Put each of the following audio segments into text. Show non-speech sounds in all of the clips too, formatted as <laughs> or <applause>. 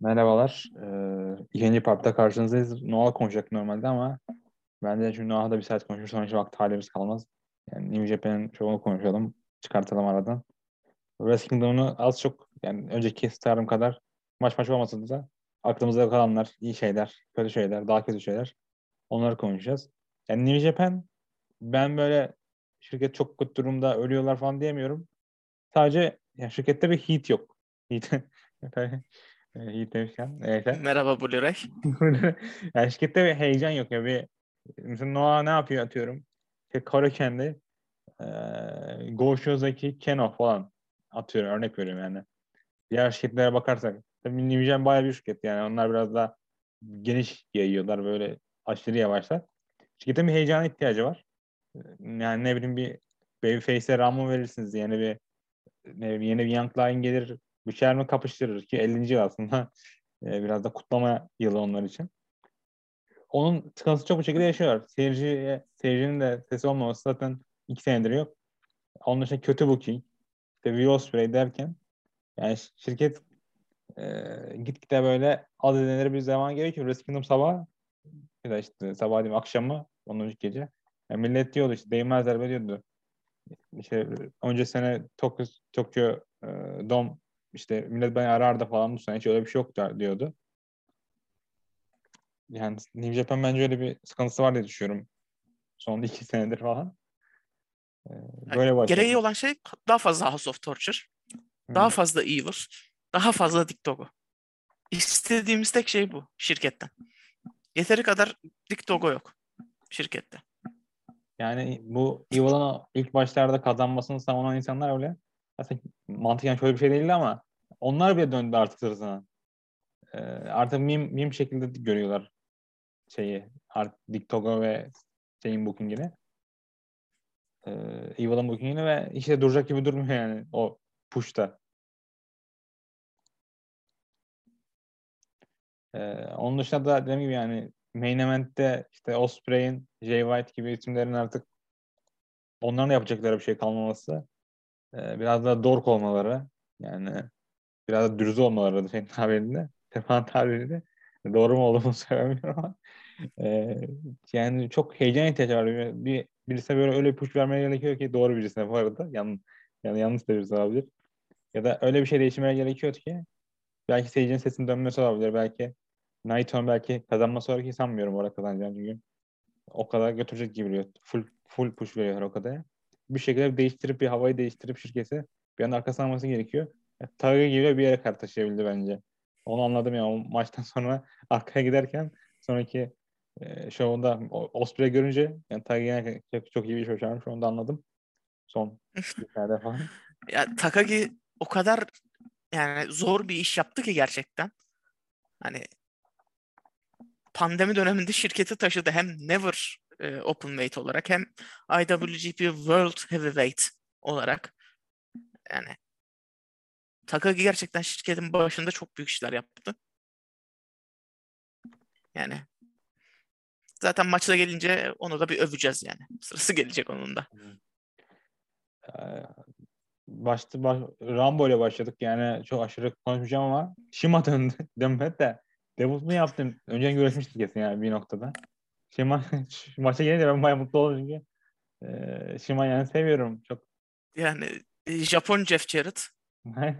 Merhabalar. Ee, ikinci partta karşınızdayız. Noah konuşacak normalde ama ben de şimdi Noah'da bir saat konuşur sonra hiç vakti halimiz kalmaz. Yani New Japan'ın çoğunu konuşalım. Çıkartalım aradan. Wrestling Kingdom'unu az çok yani önceki starım kadar maç maç olmasa da aklımızda kalanlar, iyi şeyler, kötü şeyler, daha kötü şeyler onları konuşacağız. Yani New Japan ben böyle şirket çok kötü durumda ölüyorlar falan diyemiyorum. Sadece yani şirkette bir heat yok. Heat. <laughs> Heat demişken. Evet. Merhaba Blu-ray. <laughs> yani şirkette bir heyecan yok ya. Bir, mesela Noah ne yapıyor atıyorum. İşte Koraken'de e, Go Show'daki Keno falan atıyorum. Örnek veriyorum yani. Diğer şirketlere bakarsak. Tabii Japan bayağı bir şirket yani. Onlar biraz daha geniş yayıyorlar. Böyle aşırı yavaşlar. Şirketin bir heyecana ihtiyacı var. Yani ne bileyim bir Babyface'e Ramon verirsiniz. Yani bir ne bileyim, yeni bir Young Lion gelir Büker mi kapıştırır ki 50. yıl aslında <laughs> e, biraz da kutlama yılı onlar için. Onun sıkıntısı çok bu şekilde yaşıyor. Seyirci, seyircinin de sesi olmaması zaten iki senedir yok. Onun dışında kötü booking, işte Will Ospreay derken yani şirket e, gitgide böyle az edilenleri bir zaman gerekiyor. Wrestling Kingdom sabah ya da işte sabah değil akşamı onun gece. Yani millet diyordu işte değmezler be diyordu. İşte önce sene Tokyo, Tokyo e, Dom işte millet beni arardı falan bu sene hiç öyle bir şey yok diyordu. Yani New Japan bence öyle bir sıkıntısı var diye düşünüyorum. Son iki senedir falan. Ee, böyle başladı. Gereği olan şey daha fazla House of Torture, hmm. daha fazla Evil, daha fazla Diktogo. İstediğimiz tek şey bu şirketten. Yeteri kadar Diktogo yok şirkette. Yani bu Evil'ın ilk başlarda kazanmasını savunan insanlar öyle. Aslında mantıken şöyle bir şey değildi ama onlar bile döndü artık sırasına. Ee, artık mim, mim şekilde görüyorlar şeyi. Artık Diktogo ve şeyin bookingini. Ee, Evil'ın bookingini ve işte duracak gibi durmuyor yani o push'ta. Ee, onun dışında da dediğim gibi yani main event'te işte Osprey'in, Jay White gibi isimlerin artık onların yapacakları bir şey kalmaması. Ee, biraz daha dork olmaları. Yani biraz da dürüst olmaları da senin tabirinde. Stefan <laughs> tabirinde. Doğru mu olduğunu <laughs> söylemiyorum ama. Ee, yani çok heyecan ihtiyacı var. Bir, birisine böyle öyle bir push vermeye gerekiyor ki doğru birisine bu arada. Yan, yani yanlış da birisi olabilir. Ya da öyle bir şey değiştirmeye gerekiyor ki belki seyircinin sesinin dönmesi olabilir. Belki Naito'nun belki kazanması olarak sanmıyorum orada kazanacağını çünkü o kadar götürecek gibi geliyor. Full, full push veriyorlar o kadar. Bir şekilde değiştirip bir havayı değiştirip şirketi bir an arkasına alması gerekiyor. Tarık gibi bir yere kadar taşıyabildi bence. Onu anladım ya o maçtan <laughs> sonra arkaya giderken sonraki e, şovunda Osprey görünce yani Takagi çok, çok iyi bir iş başarmış onu da anladım. Son <laughs> bir falan. ya Takagi o kadar yani zor bir iş yaptı ki gerçekten. Hani pandemi döneminde şirketi taşıdı hem Never e, Open Weight olarak hem IWGP World Heavyweight olarak. Yani Takagi gerçekten şirketin başında çok büyük işler yaptı. Yani zaten maçta gelince onu da bir öveceğiz yani. Sırası gelecek onun da. Ee, başta baş, Rambo ile başladık yani çok aşırı konuşmayacağım ama Shima döndü. <laughs> Dönmedi de debut mu yaptım? Önceden görüşmüştük kesin yani bir noktada. Shima <laughs> maça gelince ben bayağı mutlu oldum çünkü. Ee, Shima yani seviyorum çok. Yani e, Japon Jeff Jarrett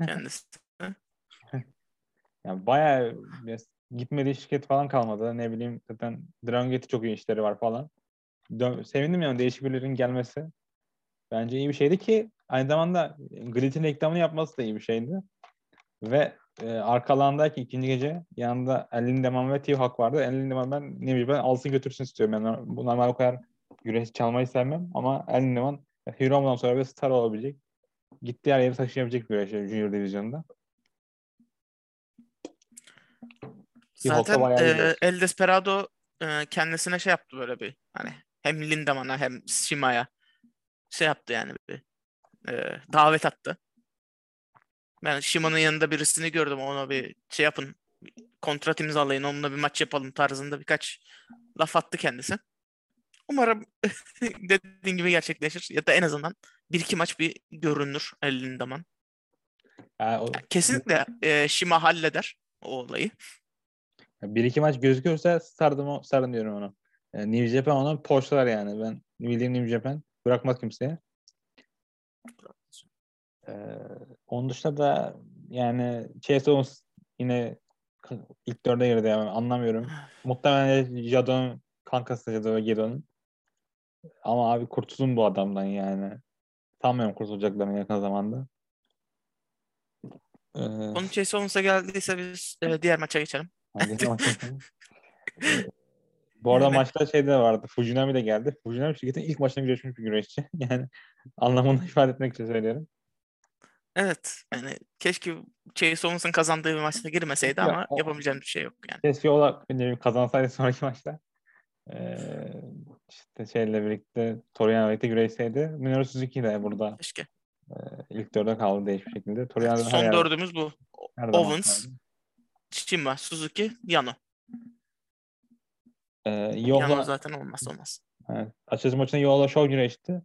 kendisi. yani bayağı gitmediği şirket falan kalmadı. Ne bileyim zaten Dragon Gate'i çok iyi işleri var falan. Dön- sevindim yani değişik birilerinin gelmesi. Bence iyi bir şeydi ki aynı zamanda Glit'in reklamını yapması da iyi bir şeydi. Ve e, arka alandaki ikinci gece yanında Elin Deman ve Tio Hak vardı. Elin Deman ben ne bileyim ben alsın götürsün istiyorum. Ben bu normal o kadar güreş çalmayı sevmem ama Elin Deman Hiromu'dan sonra bir star olabilecek gittiği her yeri taşıyabilecek bir güreşçi Junior Divizyon'da. Zaten e, El Desperado e, kendisine şey yaptı böyle bir hani hem Lindemann'a hem Shima'ya şey yaptı yani bir e, davet attı. Ben Shima'nın yanında birisini gördüm ona bir şey yapın kontrat imzalayın onunla bir maç yapalım tarzında birkaç laf attı kendisi. Umarım <laughs> dediğin gibi gerçekleşir ya da en azından bir iki maç bir görünür Lindemann. Yani o... Kesinlikle e, Shima halleder o olayı. Bir iki maç gözükürse sardım, sarın diyorum ona. Yani New Japan onu poşlar yani. Ben bildiğim New Japan bırakmaz kimseye. Ee, onun dışında da yani Chase Owens yine ilk dörde girdi yani anlamıyorum. Muhtemelen Jadon kankası Jadon ve Gedo'nun. Ama abi kurtulun bu adamdan yani. Sanmıyorum kurtulacaklarını yakın zamanda. Ee, Onun Chase Owens'a geldiyse biz e, diğer maça geçelim. <laughs> Bu arada maçta şey de vardı. Fujinami de geldi. Fujinami şirketin ilk maçına güreşmiş bir güreşçi. <laughs> Yani anlamını <laughs> ifade etmek için söylüyorum. Evet. Yani keşke Chase Owens'ın kazandığı bir maçta girmeseydi ya, ama o, yapabileceğim bir şey yok yani. Keşke o da kazansaydı sonraki maçta. Ee, işte şeyle birlikte Toriano'yla birlikte güreşseydi. Minoru Suzuki de burada. Keşke. E, ilk dörde kaldı değişik şekilde. Toriano Son her dördümüz bu. Her Owens, Shima, Suzuki, Yano. Ee, Yohla, Yano zaten olmaz olmaz. Evet. Açılış maçında Yohla Show güreşti.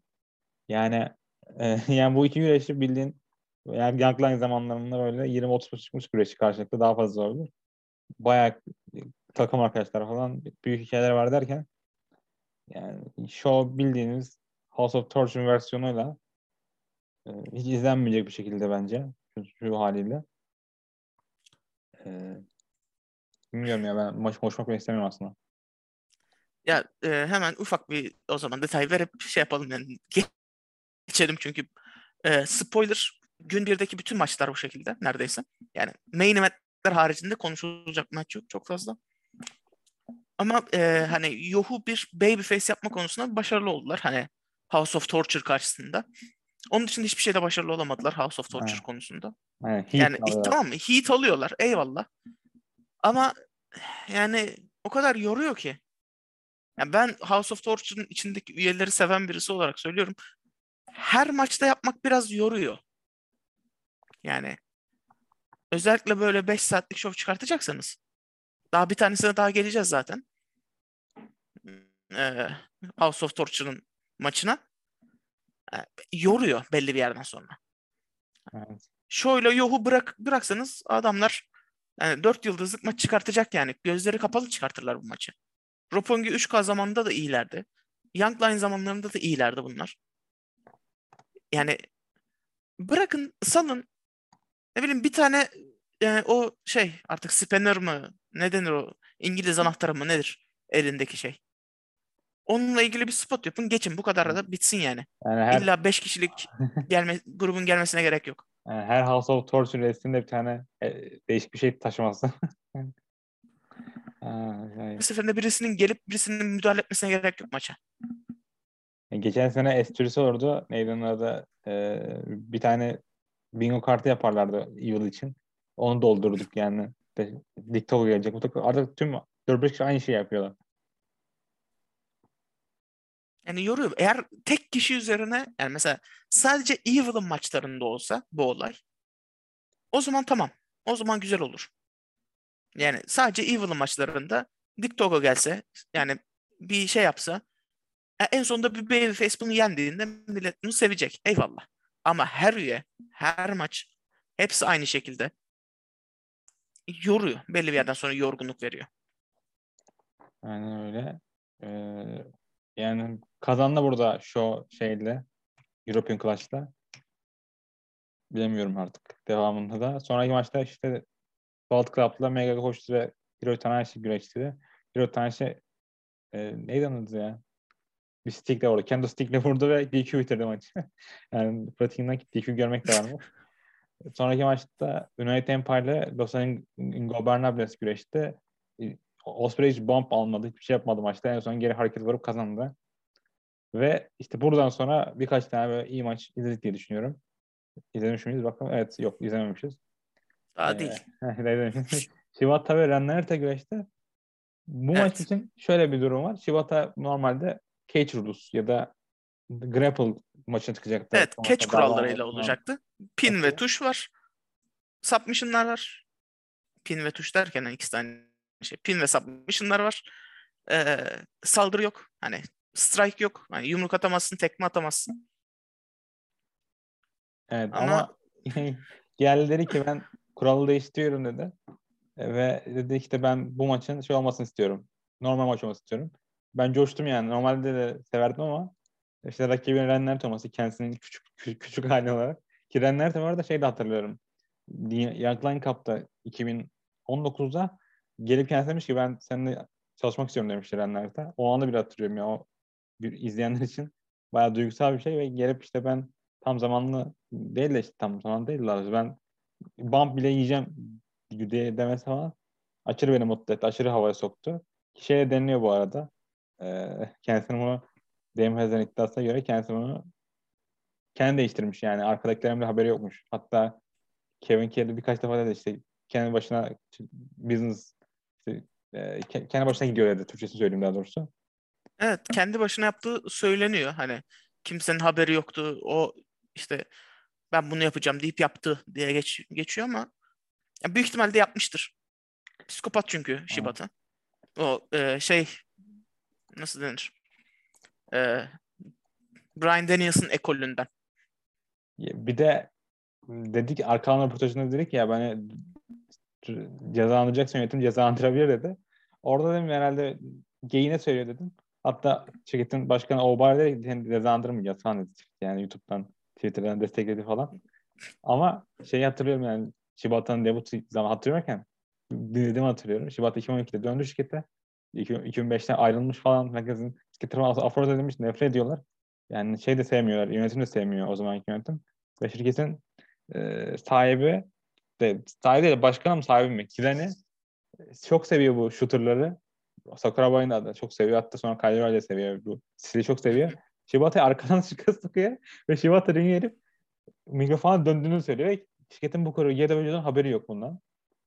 Yani e, <laughs> yani bu iki güreşi bildiğin yani Youngline zamanlarında böyle 20-30 çıkmış güreşi karşılıklı daha fazla zordu. Bayağı takım arkadaşlar falan büyük hikayeler var derken yani show bildiğiniz House of Torture versiyonuyla e, hiç izlenmeyecek bir şekilde bence şu, şu haliyle. E, bilmiyorum ya ben maç konuşmak istemiyorum aslında. Ya e, hemen ufak bir o zaman detay verip şey yapalım yani geçelim çünkü e, spoiler gün birdeki bütün maçlar bu şekilde neredeyse. Yani main eventler haricinde konuşulacak maç yok çok fazla. Ama e, hani Yohu bir babyface yapma konusunda başarılı oldular. Hani House of Torture karşısında. Onun için hiçbir şeyde başarılı olamadılar House of Torture evet. konusunda. Evet, yani alıyorlar. tamam mı? Heat alıyorlar. Eyvallah. Ama yani o kadar yoruyor ki. Yani ben House of Torture'ın içindeki üyeleri seven birisi olarak söylüyorum. Her maçta yapmak biraz yoruyor. Yani özellikle böyle 5 saatlik show çıkartacaksanız daha bir tanesine daha geleceğiz zaten. Ee, House of Torture'ın maçına. Ee, yoruyor belli bir yerden sonra. Evet. Şöyle yohu bırak bıraksanız adamlar yani 4 yıldızlık maç çıkartacak yani. Gözleri kapalı çıkartırlar bu maçı. Roppongi 3K zamanında da iyilerdi. Young Line zamanlarında da iyilerdi bunlar. Yani bırakın salın ne bileyim bir tane e, o şey artık spanner mı ne denir o İngiliz anahtarı mı nedir elindeki şey. Onunla ilgili bir spot yapın geçin bu kadar da bitsin yani. yani her... İlla 5 kişilik gelme, grubun gelmesine gerek yok. Yani her House of Torture resminde bir tane e, değişik bir şey taşıması. <laughs> Bir seferinde birisinin gelip birisinin müdahale etmesine gerek yok maça. E, geçen sene esprisi olurdu. Neydi adı? Ee, bir tane bingo kartı yaparlardı Evil için. Onu doldurduk yani. Diktatör gelecek. Artık tüm 4-5 kişi aynı şeyi yapıyorlar. Yani yoruyor. Eğer tek kişi üzerine yani mesela sadece Evil'ın maçlarında olsa bu olay o zaman tamam. O zaman güzel olur. Yani sadece Evil'ın maçlarında Dick Togo gelse yani bir şey yapsa en sonunda bir babyface bunu yendiğinde millet bunu sevecek. Eyvallah. Ama her üye, her maç hepsi aynı şekilde yoruyor. Belli bir yerden sonra yorgunluk veriyor. Aynen öyle. Ee, yani kazandı burada şu şeyle European Clash'ta. Bilemiyorum artık devamında da. Sonraki maçta işte Balt Club'la Mega Koştu ve Hiro Tanahashi güreşti. Hiro Tanahashi e, neydi adı ya? Bir stickle vurdu. Kendi stickle vurdu ve DQ bitirdi maçı. <laughs> yani pratiğinden DQ görmek de var mı? Sonraki maçta United Empire ile Los Ingobernables güreşti. Osprey hiç bump almadı. Hiçbir şey yapmadı maçta. En son geri hareket vurup kazandı. Ve işte buradan sonra birkaç tane böyle iyi maç izledik diye düşünüyorum. İzlemiş miyiz? Bakalım. Evet. Yok izlememişiz. Daha ee, değil. <laughs> Shibata ve Renner'te güreşti. Bu evet. maç için şöyle bir durum var. Shibata normalde cage rules ya da grapple maçına çıkacaktı. Evet. Catch kurallarıyla olacaktı. Pin okay. ve tuş var. Submission'lar var. Pin ve tuş derken ikisi tane şey. Pin ve submission'lar var. Ee, saldırı yok. Hani strike yok. Yani yumruk atamazsın, tekme atamazsın. Evet ama, ama <laughs> dedi ki ben kuralı değiştiriyorum dedi. E, ve dedi işte ben bu maçın şey olmasını istiyorum. Normal maç olmasını istiyorum. Ben coştum yani. Normalde de severdim ama işte rakibin Renner Thomas'ı kendisinin küçük küçük, küçük hali olarak. Ki Renner da şey de hatırlıyorum. Young Cup'ta 2019'da gelip kendisi demiş ki ben seninle çalışmak istiyorum demişti Renner'de. O anda bile hatırlıyorum ya. O bir izleyenler için bayağı duygusal bir şey ve gelip işte ben tam zamanlı değil de işte tam zamanlı değil lazım. Ben bump bile yiyeceğim diye demesi falan aşırı beni mutlu etti. Aşırı havaya soktu. Şeye deniliyor bu arada. Ee, kendisini bunu Dame Hazard'ın iddiasına göre kendisi bunu kendi değiştirmiş yani. Arkadakilerin de haberi yokmuş. Hatta Kevin Kelly birkaç defa dedi işte kendi başına business işte, e, kendi başına gidiyor dedi. Türkçesini söyleyeyim daha doğrusu. Evet kendi başına yaptığı söyleniyor. Hani kimsenin haberi yoktu. O işte ben bunu yapacağım deyip yaptı diye geç, geçiyor ama ya büyük ihtimalle yapmıştır. Psikopat çünkü Shibata. O e, şey nasıl denir? E, Brian Daniels'ın ekolünden. Bir de dedik arkadan röportajında dedik ya ben cezalandıracaksa yönetim cezalandırabilir dedi. Orada dedim herhalde geyine söylüyor dedim. Hatta şirketin başkanı Obar dedi ki cezalandırmayacağız falan dedi. Yani YouTube'dan Twitter'dan destekledi falan. Ama şeyi hatırlıyorum yani Shibata'nın debut zaman hatırlıyorken dinlediğimi hatırlıyorum. Shibata 2012'de döndü şirkete. 2005'te ayrılmış falan. Herkesin şirketi falan aforoz edilmiş. Nefret ediyorlar. Yani şey de sevmiyorlar. Yönetim de sevmiyor o zamanki yönetim. Ve şirketin e, sahibi de sahibi değil başkanı mı sahibi mi? Kireni çok seviyor bu shooterları. Sakurabay'ın da çok seviyor. Hatta sonra Kyrie de seviyor. Bu stili çok seviyor. <laughs> Shibata'yı arkadan <laughs> çıkıyor sıkıyor ve Shibata ringe gelip mikrofona döndüğünü söylüyor. Şirketin bu konuda YWC'den haberi yok bundan.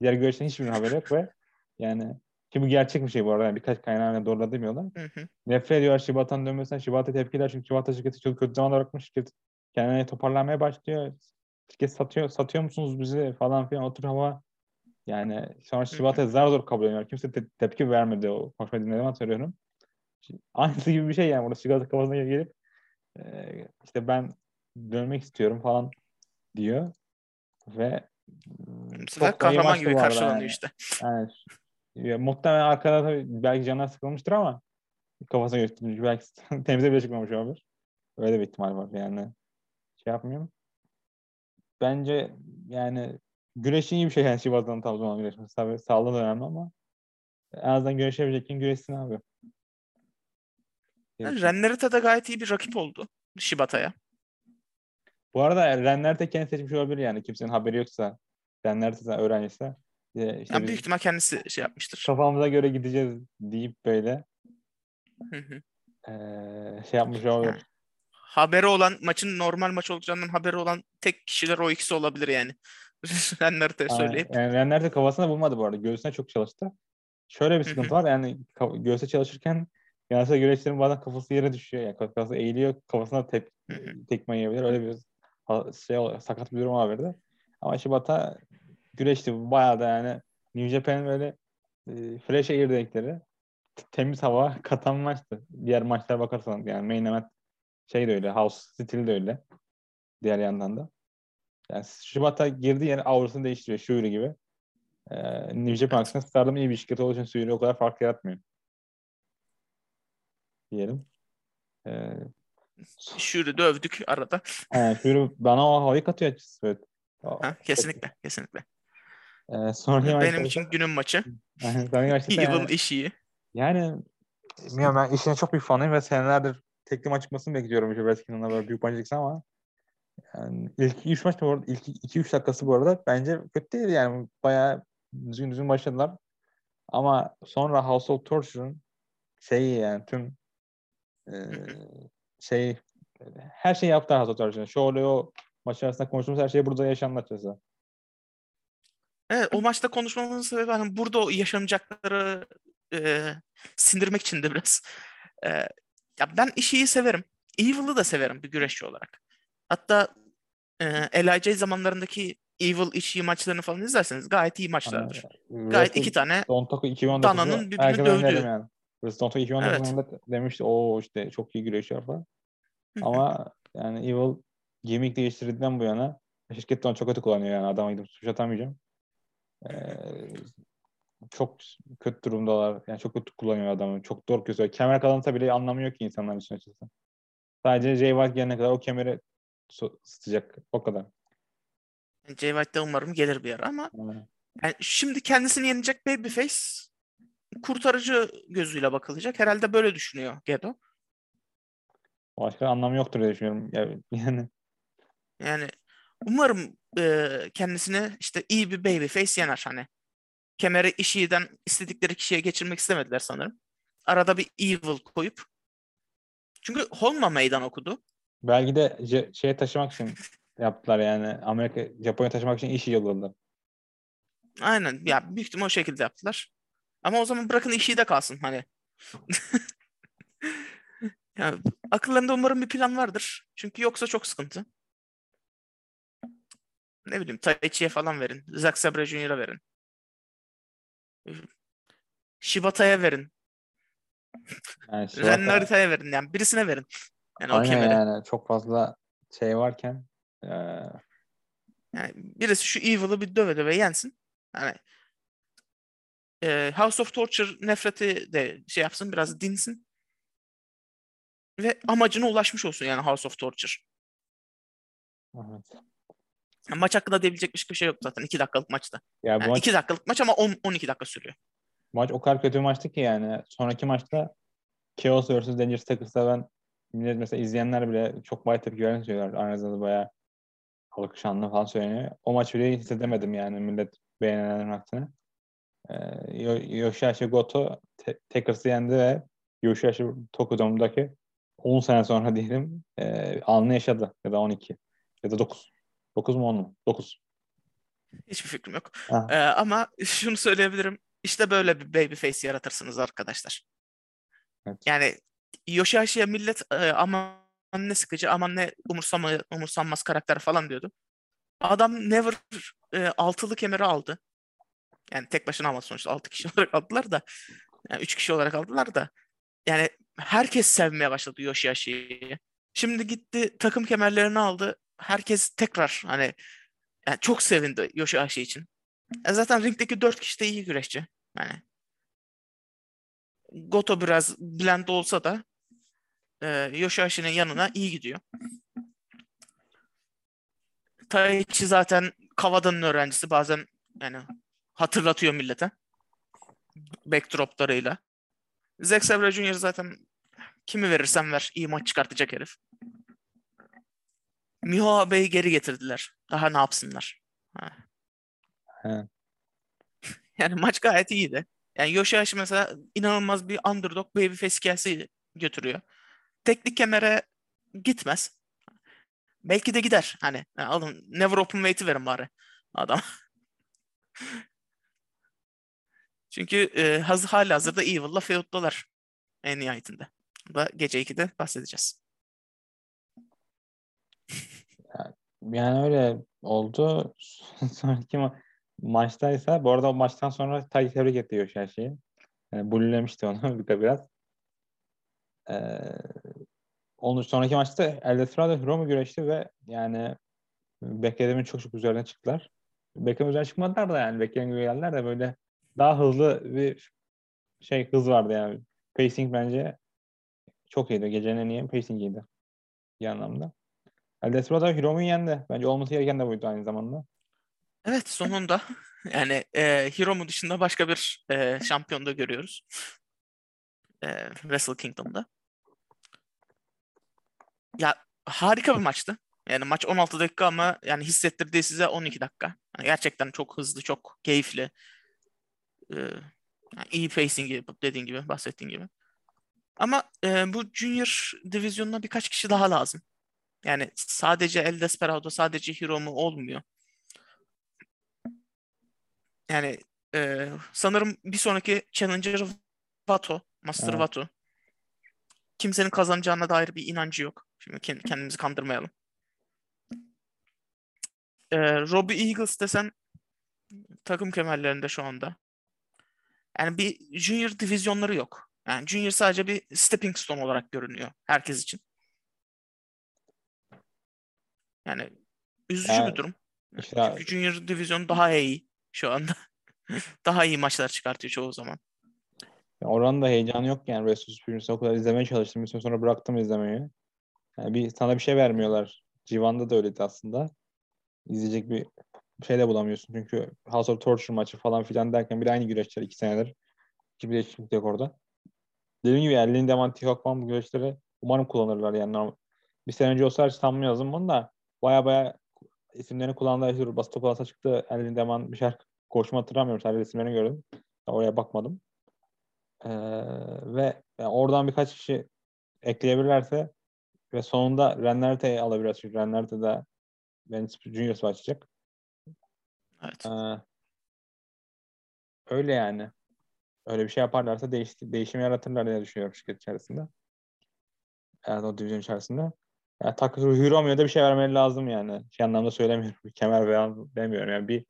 Diğer görüşten hiçbir haberi yok ve yani ki bu gerçek bir şey bu arada. Yani birkaç kaynağına doğru demiyorlar. Nefret ediyorlar Shibata'nın dönmesinden. Shibata tepkiler çünkü Shibata şirketi çok kötü zaman bırakmış. Şirket kendine toparlanmaya başlıyor. Şirket satıyor, satıyor musunuz bizi falan filan otur hava. Yani sonra Shibata zar zor kabul ediyor. Kimse te- tepki vermedi o konuşma dinlediğimi hatırlıyorum. Aynısı gibi bir şey yani burada Shibata kafasına gelip e, işte ben dönmek istiyorum falan diyor. Ve bu sefer kahraman gibi karşılanıyor yani. işte. Yani, ya, muhtemelen arkada tabii belki canlar sıkılmıştır ama kafasına götürmüş. Belki <laughs> temize bile çıkmamış olabilir. Öyle bir ihtimal var yani. Şey yapmıyorum. Bence yani güreşin iyi bir şey yani Şivat'tan tam zaman güreşmesi. Tabii sağlığı da önemli ama en azından güreşebilecekken güreşsin abi. Yani Rennerita da gayet iyi bir rakip oldu Shibata'ya. Bu arada Rennerita kendi seçmiş olabilir yani. Kimsenin haberi yoksa. Rennerita öğrenciyse. İşte yani büyük ihtimal kendisi şey yapmıştır. Kafamıza göre gideceğiz deyip böyle ee, şey yapmış olabilir. Haberi olan maçın normal maç olacağından haberi olan tek kişiler o ikisi olabilir yani. <laughs> Renner'de söyleyip. Yani Renner'de kafasına bulmadı bu arada. Göğsüne çok çalıştı. Şöyle bir sıkıntı var yani göğse çalışırken genelde güreşlerin bazen kafası yere düşüyor. Yani kafası eğiliyor. Kafasına tek, tekme yiyebilir. Öyle bir şey sakat bir durum olabilirdi. Ama Shibata güreşti. Bayağı da yani New Japan'ın böyle e, fresh air dedikleri temiz hava <laughs> katan maçtı. Diğer maçlara bakarsan yani main event şey de öyle. House stili de öyle. Diğer yandan da. Yani Shibata girdiği yer aurasını değiştiriyor. Shuri gibi. Ee, New Japan aksine Stardom iyi bir şirket olduğu için Shuri o kadar fark yaratmıyor. Diyelim. Ee, Shuri dövdük arada. Yani Shuri bana o havayı katıyor açıkçası. Evet. Ha, kesinlikle. Kesinlikle. Ee, sonraki Benim maçta için günün maçı. Evil yani, iş iyi. Yani bilmiyorum ben işine çok büyük fanıyım ve senelerdir tekli maç çıkmasını bekliyorum işte Redskins böyle büyük maç ama yani ilk 3 maç bu arada ilk 2-3 dakikası bu arada bence kötü değil yani bayağı düzgün düzgün başladılar. Ama sonra House of Torture'ın şeyi yani tüm e, şey her şeyi yaptı House of Torture'ın. Şöyle o maç arasında konuştuğumuz her şey burada yaşandı açıkçası. Evet o maçta konuşmamızın sebebi hani burada yaşanacakları e, sindirmek için de biraz. E, ya ben işi severim. Evil'ı da severim bir güreşçi olarak. Hatta e, LIJ zamanlarındaki Evil işi maçlarını falan izlerseniz gayet iyi maçlardır. Yani, gayet iki tane Dana'nın birbirini dövdüğü. Yani. Cold 2019'da evet. demişti o işte çok iyi güreşiyor falan. Ama yani Evil gimmick değiştirdiğinden bu yana şirket onu çok kötü kullanıyor yani adama gidip suç atamayacağım. Ee, çok kötü durumdalar. Yani çok kötü kullanıyor adamı. Çok zor gözüyor. Kemer kazansa bile anlamı yok ki insanların için açıkçası. Sadece Jay White gelene kadar o kemeri ısıtacak. O kadar. Jay White de umarım gelir bir ara ama yani şimdi kendisini yenecek Babyface kurtarıcı gözüyle bakılacak. Herhalde böyle düşünüyor Gedo. Başka anlamı yoktur diye düşünüyorum. Yani yani umarım e, kendisini işte iyi bir babyface yener hani. Kemeri işiden istedikleri kişiye geçirmek istemediler sanırım. Arada bir evil koyup. Çünkü Holma meydan okudu. Belki de şeye taşımak için yaptılar yani. Amerika, Japonya taşımak için işi yolladılar. Aynen. Ya büyük ihtimal o şekilde yaptılar. Ama o zaman bırakın işi de kalsın hani. <laughs> yani akıllarında umarım bir plan vardır. Çünkü yoksa çok sıkıntı. Ne bileyim Taichi'ye falan verin. Zack Sabre Jr.'a verin. Shibata'ya verin. Yani. Ren Narita'ya verin. Yani birisine verin. Yani Aynen o kemeri. yani çok fazla şey varken ee... yani birisi şu Evil'ı bir döve döve yensin. Yani e, House of Torture nefreti de şey yapsın biraz dinsin. Ve amacına ulaşmış olsun yani House of Torture. Evet. Maç hakkında diyebilecek bir şey yok zaten. 2 dakikalık maçta. Ya bu yani maç... 2 dakikalık maç ama 10 12 dakika sürüyor. Maç o kadar kötü bir maçtı ki yani. Sonraki maçta Chaos vs. Dangerous Takers'ta ben millet mesela izleyenler bile çok bay tepki verdiğini söylüyorlar. Aranızda bayağı alkışanlı falan söyleniyor. O maç bile hissedemedim yani millet beğenenlerin aksine. Ee, Yoshihashi Goto te- Takers'ı yendi ve Yoshihashi Tokudom'daki 10 sene sonra <laughs> diyelim e, anını yaşadı. Ya da 12. Ya da 9. 9 mu 10 mu? 9. Hiçbir fikrim yok. Ee, ama <laughs> şunu söyleyebilirim. İşte böyle bir babyface yaratırsınız arkadaşlar. Evet. Yani Yoshihashi'ye millet e, aman ne sıkıcı, aman ne umursama, umursanmaz karakter falan diyordu. Adam Never e, altılı kemeri aldı. Yani tek başına ama sonuçta altı kişi <laughs> olarak aldılar da. Yani üç kişi olarak aldılar da. Yani herkes sevmeye başladı Yoshihashi'yi. Şimdi gitti takım kemerlerini aldı. Herkes tekrar hani yani çok sevindi Yoshihashi için. E zaten ringdeki dört kişi de iyi güreşçi. Yani Goto biraz blend olsa da e, Yoshihashi'nin yanına iyi gidiyor. Taichi zaten Kawa'danın öğrencisi. Bazen yani hatırlatıyor millete. Backdroplarıyla. Zack Sabre Jr. zaten kimi verirsen ver iyi maç çıkartacak herif. Miho abeyi geri getirdiler. Daha ne yapsınlar? Ha. <laughs> yani maç gayet iyiydi. Yani Yoshihashi mesela inanılmaz bir underdog babyface hikayesi götürüyor. Teknik kemere gitmez. Belki de gider. Hani yani alın never open weight'i verin bari adam. <laughs> Çünkü e, haz, hali hazırda Evil'la feud'dalar en nihayetinde. Da gece 2'de bahsedeceğiz. Yani öyle oldu. <laughs> Sonraki ma- maçtaysa bu arada o maçtan sonra Tay tebrik etti her şeyi. Yani bullemişti onu <laughs> bir biraz. Ee, onun sonraki maçta El Desperado Hiromu güreşti ve yani beklediğimin çok çok üzerine çıktılar. Beklediğim üzerine çıkmadılar da yani beklenen gibi geldiler de böyle daha hızlı bir şey hız vardı yani. Pacing bence çok iyiydi. Gecenin en iyi pacingiydi. Bir anlamda. El Desperado Hiromu'yu yendi. Bence olması gereken de buydu aynı zamanda. Evet sonunda. <laughs> Yani e, Hiromu dışında başka bir e, şampiyon da görüyoruz. E, Wrestle Kingdom'da. Ya harika bir maçtı. Yani maç 16 dakika ama yani hissettirdiği size 12 dakika. Yani gerçekten çok hızlı, çok keyifli. Ee, yani iyi pacing dediğin gibi, bahsettiğin gibi. Ama e, bu Junior divizyonuna birkaç kişi daha lazım. Yani sadece El Desperado, sadece Hiromu olmuyor. Yani e, sanırım bir sonraki Challenger Vato, Master evet. Vato. Kimsenin kazanacağına dair bir inancı yok. Şimdi kendimizi kandırmayalım. E, Robbie Eagles desen takım kemerlerinde şu anda. Yani bir junior divizyonları yok. Yani junior sadece bir stepping stone olarak görünüyor herkes için. Yani üzücü yani, bir durum. Işte, Çünkü junior divizyon daha iyi şu anda. <laughs> Daha iyi maçlar çıkartıyor çoğu zaman. Oranın da heyecanı yok yani Ressus Prince'i o kadar izlemeye çalıştım. Bir süre sonra bıraktım izlemeyi. Yani bir, sana bir şey vermiyorlar. Civan'da da öyleydi aslında. İzleyecek bir şey de bulamıyorsun. Çünkü House of Torture maçı falan filan derken bir aynı güreşçiler iki senedir. Hiçbir değişiklik yok orada. Dediğim gibi yani Tihok falan bu güreşleri umarım kullanırlar yani. Bir sene önce olsa hiç sanmıyordum bunu da baya baya isimlerini kullandılar. İşte Basit Topalasa çıktı. Yani Lindemann bir şarkı koşma hatırlamıyorum. Sadece isimlerini gördüm. Oraya bakmadım. Ee, ve yani oradan birkaç kişi ekleyebilirlerse ve sonunda Rennerte'yi alabilir. Çünkü Rennerte de Venice Juniors açacak. Evet. Ee, öyle yani. Öyle bir şey yaparlarsa değiş, değişim yaratırlar diye düşünüyorum şirket içerisinde. Yani o divizyon içerisinde. Yani Takeru Hiromu'ya da bir şey vermeleri lazım yani. Şey anlamda söylemiyorum. Bir kemer veya demiyorum. Yani bir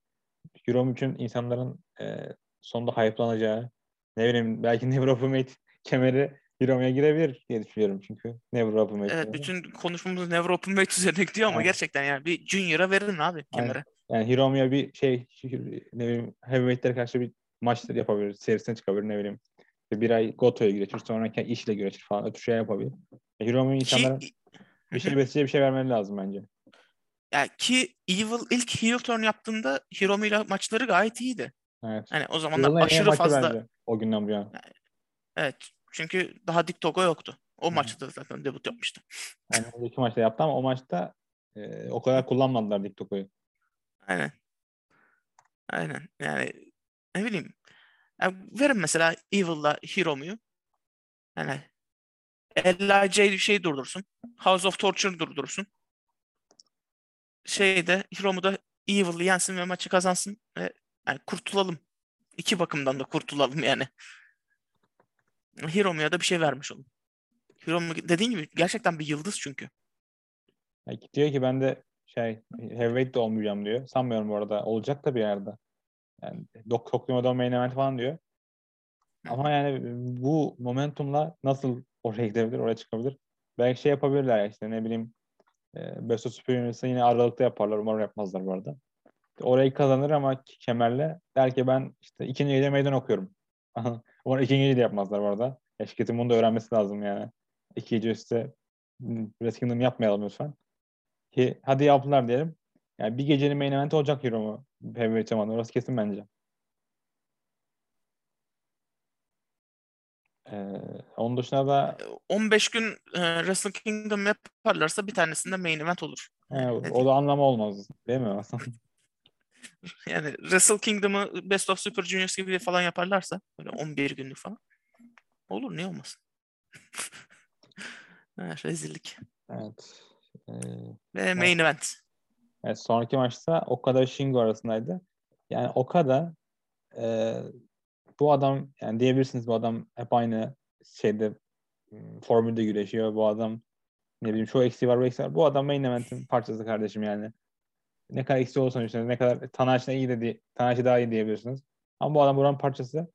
Hiromu için insanların e, sonunda hype'lanacağı ne bileyim belki Open kemeri Hiromu'ya girebilir diye düşünüyorum çünkü Open Evet yani. bütün konuşmamız Never Open Mate üzerine gidiyor ama evet. gerçekten yani bir Junior'a verin abi kemeri. Yani Hiromu'ya bir şey ne bileyim Heavyweight'lere karşı bir maçlar yapabilir. Serisine çıkabilir ne bileyim. Bir ay Goto'ya güreşir sonra işle güreşir falan. Ötü şey yapabilir. Hiromu'ya insanların ki... bir şey besleyecek bir şey vermeleri lazım bence. Yani ki Evil ilk heel turn yaptığında Hiromu ile maçları gayet iyiydi. Evet. Hani o zamanlar Yılın aşırı fazla bence, o günden bu yana. Evet. Çünkü daha Dick Togo yoktu. O hmm. maçta zaten debut yapmıştı. Yani o iki maçta yaptı ama o maçta e, o kadar kullanmadılar Dick Togo'yu. Aynen. Aynen. Yani ne bileyim. Yani verin mesela Evil'la Hiromu'yu. Yani LIJ şey durdursun. House of Torture durdursun. Şeyde Hiromu da Evil'ı yensin ve maçı kazansın ve yani kurtulalım. İki bakımdan da kurtulalım yani. Hiromu'ya da bir şey vermiş olun. Hiromu dediğin gibi gerçekten bir yıldız çünkü. Yani diyor ki ben de şey heavyweight de olmayacağım diyor. Sanmıyorum bu arada. Olacak da bir yerde. Yani Dok Tokyo'da main event falan diyor. Ama yani bu momentumla nasıl oraya gidebilir, oraya çıkabilir? Belki şey yapabilirler ya işte ne bileyim e, Best of Super Unit'sa yine aralıkta yaparlar. Umarım yapmazlar bu arada. Orayı kazanır ama kemerle der ki ben işte ikinci gece meydan okuyorum. <laughs> Umarım ikinci gece yapmazlar bu arada. Ya şirketin bunu da öğrenmesi lazım yani. İki gece üstte Red Kingdom yapmayalım lütfen. Ki hadi yaptılar diyelim. Yani bir gecenin main event olacak Hero mu? Zamanı. Orası kesin bence. Ee, onun dışında da 15 gün e, Wrestle Kingdom yaparlarsa bir tanesinde main event olur. He, o da anlamı olmaz değil mi aslında? <laughs> yani Wrestle Kingdom'ı Best of Super Juniors gibi falan yaparlarsa böyle 11 günlük falan olur niye olmasın? <laughs> evet, rezillik. Evet. Ee, Ve main evet. event. Evet, sonraki maçta Okada Shingo arasındaydı. Yani Okada e, bu adam yani diyebilirsiniz bu adam hep aynı şeyde formülde güreşiyor. Bu adam ne bileyim şu eksiği var bu eksiği var. Bu adam main event'in parçası kardeşim yani. Ne kadar eksiği olsa işte ne kadar Tanahashi iyi de Tanahashi daha iyi diyebilirsiniz. Ama bu adam buranın parçası.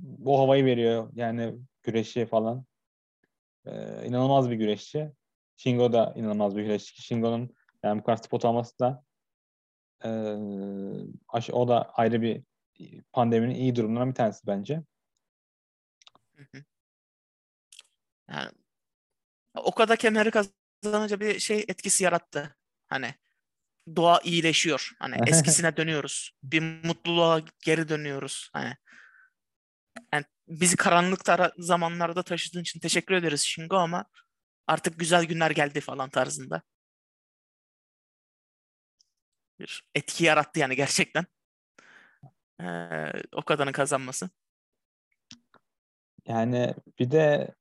Bu havayı veriyor yani güreşi falan. Ee, inanılmaz bir güreşçi. Shingo da inanılmaz bir güreşçi. Shingo'nun yani bu kadar spot alması da e, o da ayrı bir pandeminin iyi durumlarından bir tanesi bence. Yani o kadar kemeri kazanınca bir şey etkisi yarattı. Hani doğa iyileşiyor. Hani <laughs> eskisine dönüyoruz. Bir mutluluğa geri dönüyoruz. Hani yani bizi karanlık zamanlarda taşıdığın için teşekkür ederiz Shingo ama artık güzel günler geldi falan tarzında. Bir etki yarattı yani gerçekten. Ee, o kadarın kazanması. Yani bir de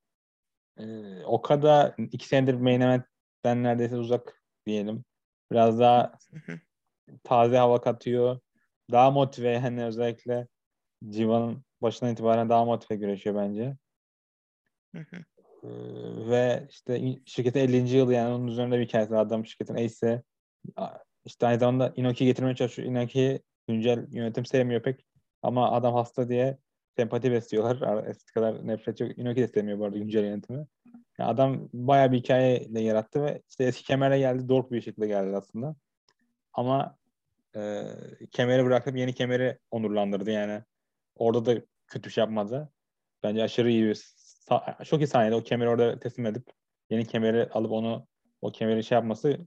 e, o kadar iki senedir main event'ten neredeyse uzak diyelim. Biraz daha taze hava katıyor. Daha motive yani özellikle Civan'ın başından itibaren daha motive güreşiyor bence. Hı hı. Ee, ve işte şirketin 50. yılı yani onun üzerinde bir hikayesi adam şirketin ace'i işte aynı zamanda Inoki getirmeye çalışıyor. Inoki güncel yönetim sevmiyor pek ama adam hasta diye sempati besliyorlar. Eski kadar nefret yok. Inoki de sevmiyor bu arada güncel yönetimi. Yani adam bayağı bir hikayeyle yarattı ve işte eski kemerle geldi. Dork bir şekilde geldi aslında. Ama e, kemeri bırakıp yeni kemeri onurlandırdı yani. Orada da kötü şey yapmadı. Bence aşırı iyi bir çok iyi saniyede o kemeri orada teslim edip yeni kemeri alıp onu o kemeri şey yapması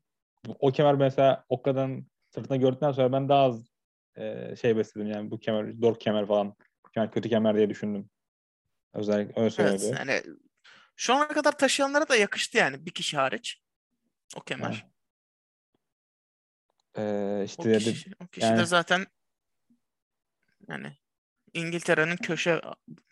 o kemer mesela o kadar sırtına gördükten sonra ben daha az e, şey besledim yani bu kemer zor kemer falan kemer kötü kemer diye düşündüm. Özellikle öyle söyledi. Evet, yani şu ana kadar taşıyanlara da yakıştı yani bir kişi hariç. O kemer. Ee, işte o kişi, o kişi yani, de zaten yani İngiltere'nin köşe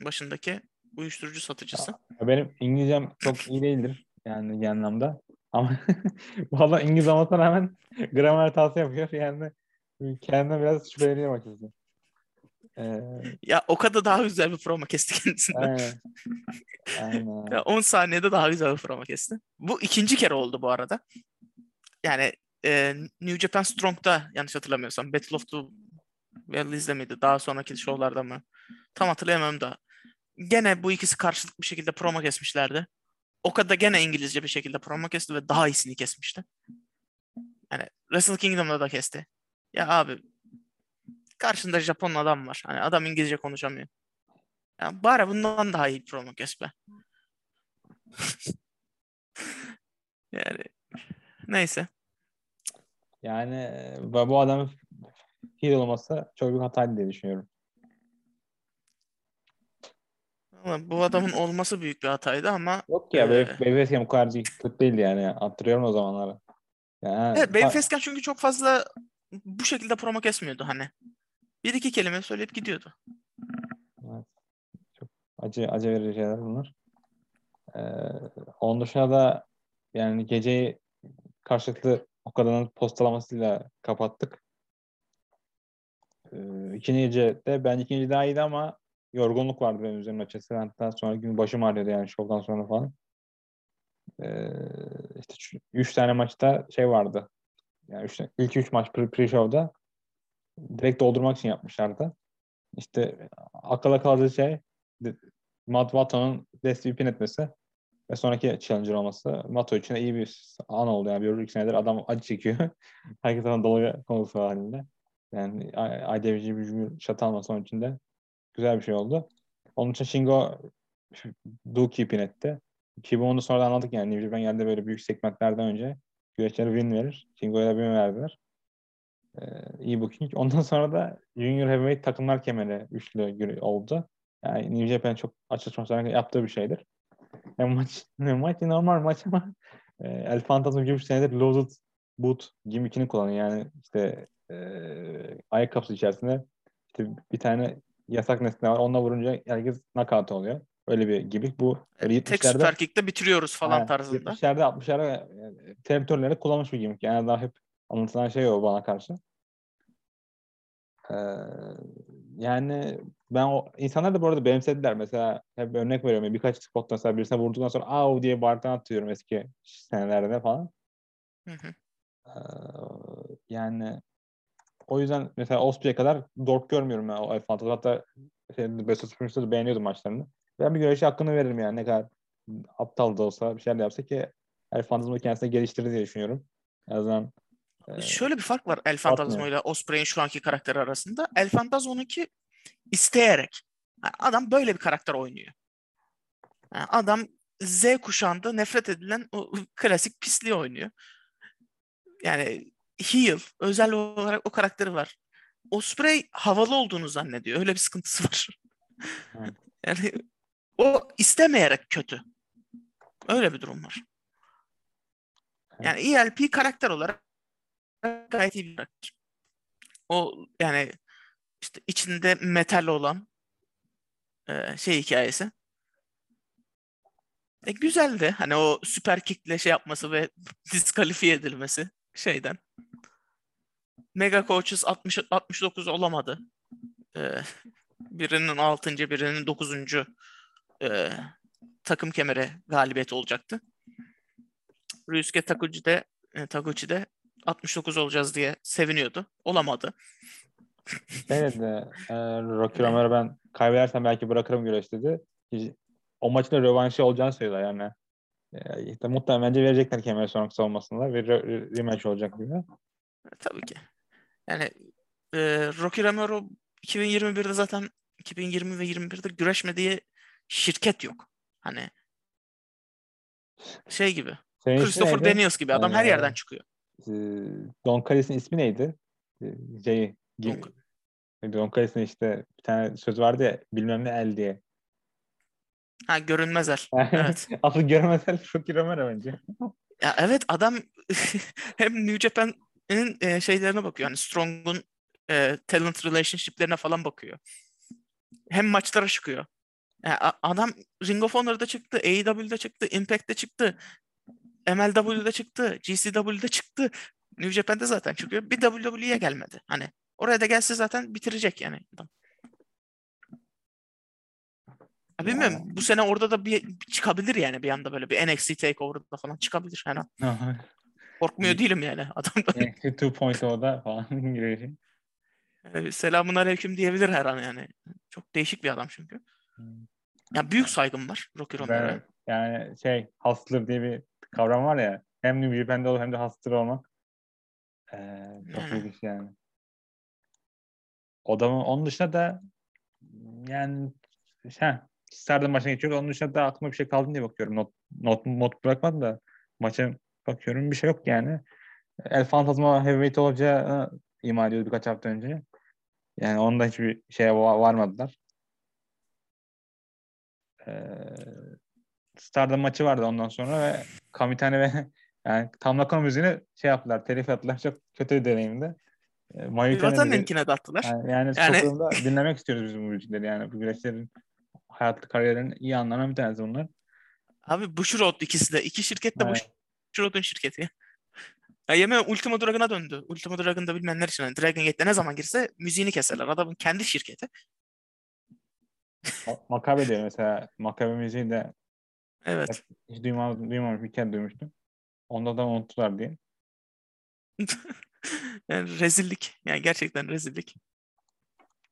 başındaki uyuşturucu satıcısı. Benim İngilizcem çok iyi değildir yani genel anlamda. Ama <laughs> valla İngiliz olmasına rağmen gramer hatası yapıyor. Yani kendine biraz şüpheleniyor açıkçası. Ee, ya o kadar daha güzel bir promo kesti kendisinden. Aynen. <laughs> Aynen. ya 10 saniyede daha güzel bir promo kesti. Bu ikinci kere oldu bu arada. Yani e, New Japan Strong'da yanlış hatırlamıyorsam Battle of the Valley's'de miydi? Daha sonraki şovlarda mı? Tam hatırlayamam da. Gene bu ikisi karşılıklı bir şekilde promo kesmişlerdi. O kadar gene İngilizce bir şekilde promo kesti ve daha iyisini kesmişti. Yani Wrestle Kingdom'da da kesti. Ya abi karşında Japon adam var. Hani adam İngilizce konuşamıyor. Ya bari bundan daha iyi promo kes be. <laughs> yani neyse. Yani bu adam heel olmasa çok büyük hataydı diye düşünüyorum. Bu adamın olması büyük bir hataydı ama Yok ya e... Babyface'ken bu kadar kötü değildi yani. Hatırlıyorum o zamanları. Yani, evet Babyface'ken çünkü çok fazla bu şekilde promo kesmiyordu hani. Bir iki kelime söyleyip gidiyordu. Evet. Çok acı acı verici şeyler bunlar. Ee, onun dışında da yani geceyi karşılıklı o kadarın postalamasıyla kapattık. Ee, ikinci gece de ben ikinci daha iyiydi ama yorgunluk vardı benim üzerimde açıkçası. Hatta sonra gün başım ağrıyordu yani şovdan sonra falan. Ee, işte üç tane maçta şey vardı. Yani üç, ilk üç maç pre-show'da direkt doldurmak için yapmışlardı. İşte akıla kaldığı şey Matt Watton'un Destiny pin etmesi ve sonraki challenger olması Mato için de iyi bir an oldu. Yani bir iki senedir adam acı çekiyor. <laughs> Herkes ona dalga konusu halinde. Yani IWG bir cümle şat alması onun için de güzel bir şey oldu. Onun için Shingo Duki pin etti. Ki bunu sonra anladık yani. New Japan geldi böyle büyük segmentlerden önce güreşlere win verir. Shingo'ya da win verdiler. Ee, iyi booking. Ondan sonra da Junior Heavyweight takımlar kemeri üçlü oldu. Yani New Japan çok açık yaptığı bir şeydir. Yani maç, maç normal maç ama e, El Phantasm gibi senedir Loaded Boot gimmickini kullanıyor. Yani işte e, ayakkabısı içerisinde işte bir tane yasak nesne var. Onunla vurunca herkes knockout oluyor. Öyle bir gimmick. Bu evet, tek süper kick'te bitiriyoruz falan yani, tarzında. 70'lerde 60'larda teritörlerde kullanmış bir gimmick. Yani daha hep anlatılan şey o bana karşı. Ee, yani ben o insanlar da bu arada benimsediler. Mesela hep örnek veriyorum. Birkaç spotta mesela birisine vurduktan sonra av diye bardan atıyorum eski senelerde falan. Hı hı. Ee, yani o yüzden mesela Osprey'e kadar dork görmüyorum ben o El Fantasy. Hatta şey, Best of Springers'ı beğeniyordum maçlarını. Ben bir güreşe hakkını veririm yani ne kadar aptal da olsa bir şeyler yapsa ki El Fantasma'yı kendisine geliştirir diye düşünüyorum. En azından ee, Şöyle bir fark var El Fantasma ile Osprey'in şu anki karakteri arasında. El Fantasma'nınki isteyerek. Yani adam böyle bir karakter oynuyor. Yani adam Z kuşağında nefret edilen o <laughs> klasik pisliği oynuyor. Yani heel, özel olarak o karakteri var. Osprey havalı olduğunu zannediyor. Öyle bir sıkıntısı <laughs> var. yani o istemeyerek kötü. Öyle bir durum var. Yani ELP karakter olarak gayet iyi bir karakter. O yani işte içinde metal olan e, şey hikayesi. E, güzeldi. Hani o süper kickle şey yapması ve <laughs> diskalifiye edilmesi şeyden. Mega Coaches 60 69 olamadı. Ee, birinin 6. birinin 9. E, takım kemeri galibiyeti olacaktı. Ryusuke Taguchi de, e, Taguchi de 69 olacağız diye seviniyordu. Olamadı. Şey dedi, e, Rocky Romero ben kaybedersem belki bırakırım güreş dedi. O maçın da rövanşı olacağını söyledi yani. E, işte muhtemelen bence verecekler kemer sonraki savunmasında ve rematch olacak diye. E, tabii ki. Yani e, Rocky Romero 2021'de zaten 2020 ve 21'de güreşmediği şirket yok. Hani şey gibi. Senin Christopher Daniels gibi adam ee, her yerden çıkıyor. Don Callis'in ismi neydi? Şey, Don, Don Callis'in işte bir tane söz vardı ya bilmem ne el diye. Ha görünmez el. <laughs> evet. Asıl görünmez el Rocky Romero bence. <laughs> ya evet adam <laughs> hem New Japan'in e, şeylerine bakıyor. Yani Strong'un e, talent relationship'lerine falan bakıyor. Hem maçlara çıkıyor. Yani adam Ring of Honor'da çıktı, AEW'de çıktı, Impact'te çıktı, MLW'de çıktı, GCW'de çıktı. New Japan'de zaten çıkıyor. Bir WWE'ye gelmedi. Hani oraya da gelse zaten bitirecek yani adam. Ya bilmiyorum. Bu sene orada da bir çıkabilir yani bir anda böyle bir NXT Takeover'da falan çıkabilir an. Korkmuyor değilim yani adamdan. NXT 2.0'da falan <laughs> gibi. Selamun aleyküm diyebilir her an yani. Çok değişik bir adam çünkü. Hmm. Ya büyük saygım var Rocky Romero'ya. Yani şey hustler diye bir kavram var ya. Hem New Japan'da olup hem de hustler olmak. Ee, çok yani. ilginç yani. Odamın onun dışında da yani şey, Stardom maçına geçiyoruz. Onun dışında da aklıma bir şey kaldı diye bakıyorum. Not, not, not bırakmadım da maça bakıyorum. Bir şey yok yani. El Fantasma heavyweight olacağı ima ediyordu birkaç hafta önce. Yani onda hiçbir şeye varmadılar. Ee, Stardom maçı vardı ondan sonra ve Kamitane ve <laughs> yani Tam Nakano müziğini şey yaptılar, telif ettiler. <laughs> Çok kötü bir deneyimdi. Linkine de attılar. Yani, yani, yani... dinlemek istiyoruz biz bu müzikleri yani. Bu güreşlerin hayatlı kariyerlerin iyi anlanan bir tanesi bunlar. Abi Bushiroad ikisi de. iki şirket de evet. Bushiroad'un şirketi. Ya yemin Ultima Dragon'a döndü. Ultima Dragon'da bilmeyenler için. Yani Dragon Gate'de ne zaman girse müziğini keserler. Adamın kendi şirketi. Makabe diyor mesela. Makabe müziği de evet. hiç duymamış, duymamış bir kere duymuştum. Onda da unuttular diye. <laughs> yani rezillik. Yani gerçekten rezillik.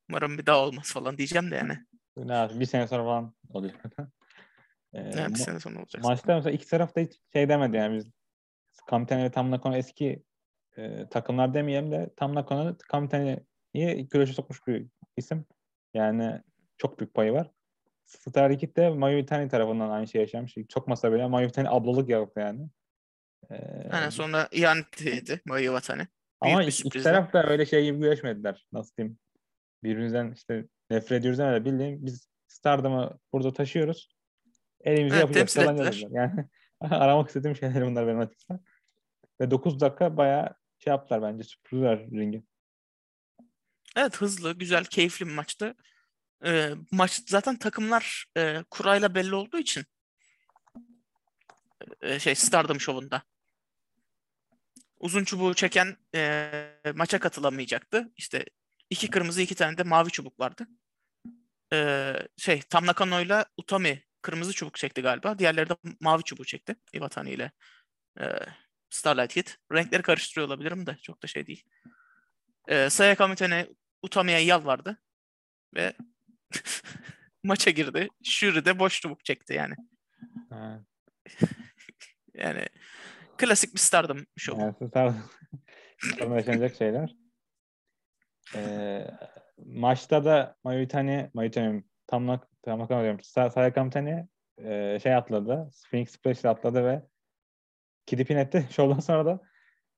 Umarım bir daha olmaz falan diyeceğim de yani. Ne bir sene sonra falan oluyor. <laughs> ee, yani bir sene sonra olacak. Maçta mesela iki taraf da hiç şey demedi yani biz Kamtene ve Tam Nakano eski e, takımlar demeyelim de Tam Nakano Kamtene'yi güreşe sokmuş bir isim. Yani çok büyük payı var. Star Liquid de Mayu tarafından aynı şey yaşamış. Çok masa bile Mayu ablalık yaptı yani. Ee, Aynen sonra ihanet Watani. Ama iki taraf da öyle şey gibi güreşmediler. Nasıl diyeyim? Birbirimizden işte nefret ediyoruz ama de bildiğin biz Stardom'u burada taşıyoruz. Elimizi evet, yapacağız. Yani <laughs> aramak istediğim şeyler bunlar benim açımdan. Ve 9 dakika bayağı şey yaptılar bence. Süpürdüler ringi. Evet hızlı, güzel, keyifli bir maçtı. Ee, maç zaten takımlar e, kurayla belli olduğu için e, şey Stardom şovunda. Uzun çubuğu çeken e, maça katılamayacaktı. İşte iki kırmızı iki tane de mavi çubuk vardı. E, şey Tam Nakano ile Utami kırmızı çubuk çekti galiba. Diğerleri de mavi çubuk çekti. Iwatani ile e, Starlight Kid. Renkleri karıştırıyor olabilirim de çok da şey değil. E, Sayaka Mitene Utami'ye yalvardı. Ve <laughs> maça girdi. Shuri de boş çubuk çekti yani. <laughs> yani klasik bir Stardom show. Yani Stardom. Stardom yaşanacak şeyler. Ee, maçta da Mayutani, Mayutani tam tam diyorum. Sayakam Tani e, şey atladı. Phoenix Splash atladı ve Kidipin etti. <laughs> Şovdan sonra da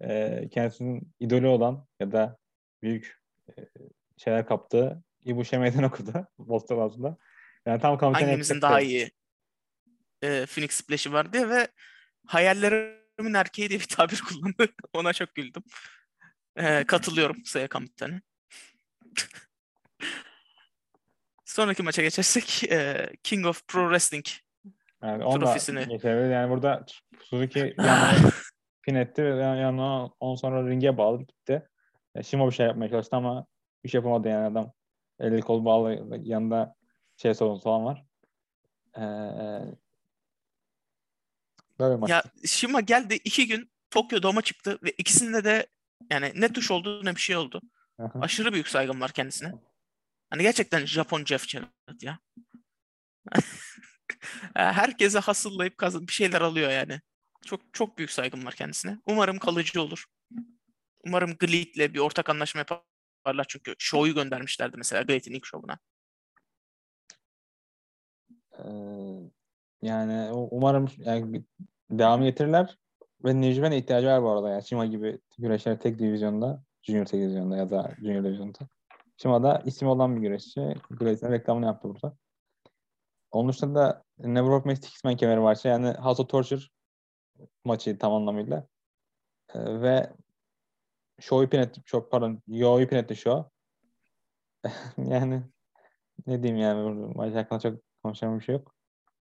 e, kendisinin idolü olan ya da büyük e, şeyler kaptığı Ibuş'a meydan okudu. <laughs> Boston altında. Yani tam Hangimizin daha iyi e, Phoenix Splash'i var diye ve hayallerimin erkeği diye bir tabir <laughs> kullandı. Ona çok güldüm. E, katılıyorum Saya Kamptan'e. <laughs> Sonraki maça geçersek e, King of Pro Wrestling yani trofisini. Geçebiliriz. Yani burada Suzuki pin etti ve yanına on sonra ringe bağlı gitti. Shimo bir şey yapmaya çalıştı ama bir şey yapamadı yani adam. Eli kol bağlı yanında şey sorun falan var. Ee, böyle maç. Ya Shima geldi iki gün Tokyo Dome'a çıktı ve ikisinde de yani ne tuş oldu ne bir şey oldu. Aha. Aşırı büyük saygım var kendisine. Hani gerçekten Japon Jeff Jarrett ya. <laughs> Herkese hasıllayıp kazın bir şeyler alıyor yani. Çok çok büyük saygım var kendisine. Umarım kalıcı olur. Umarım Gleed'le bir ortak anlaşma yaparlar çünkü show'u göndermişlerdi mesela Gleed'in ilk şovuna. Ee, yani umarım yani devam getirirler ve Japan'a ihtiyacı var bu arada. Yani Shima gibi güreşler tek divizyonda, junior tek divizyonda ya da junior divizyonda. Shima'da isim olan bir güreşçi. Glaze'in reklamını yaptı burada. Onun dışında da Never Work Max X-Men kemeri varsa yani House of Torture maçı tam anlamıyla. Ee, ve Show pin etti, çok pardon, Yo pin etti show. <laughs> yani ne diyeyim yani maç hakkında çok konuşacağım bir şey yok.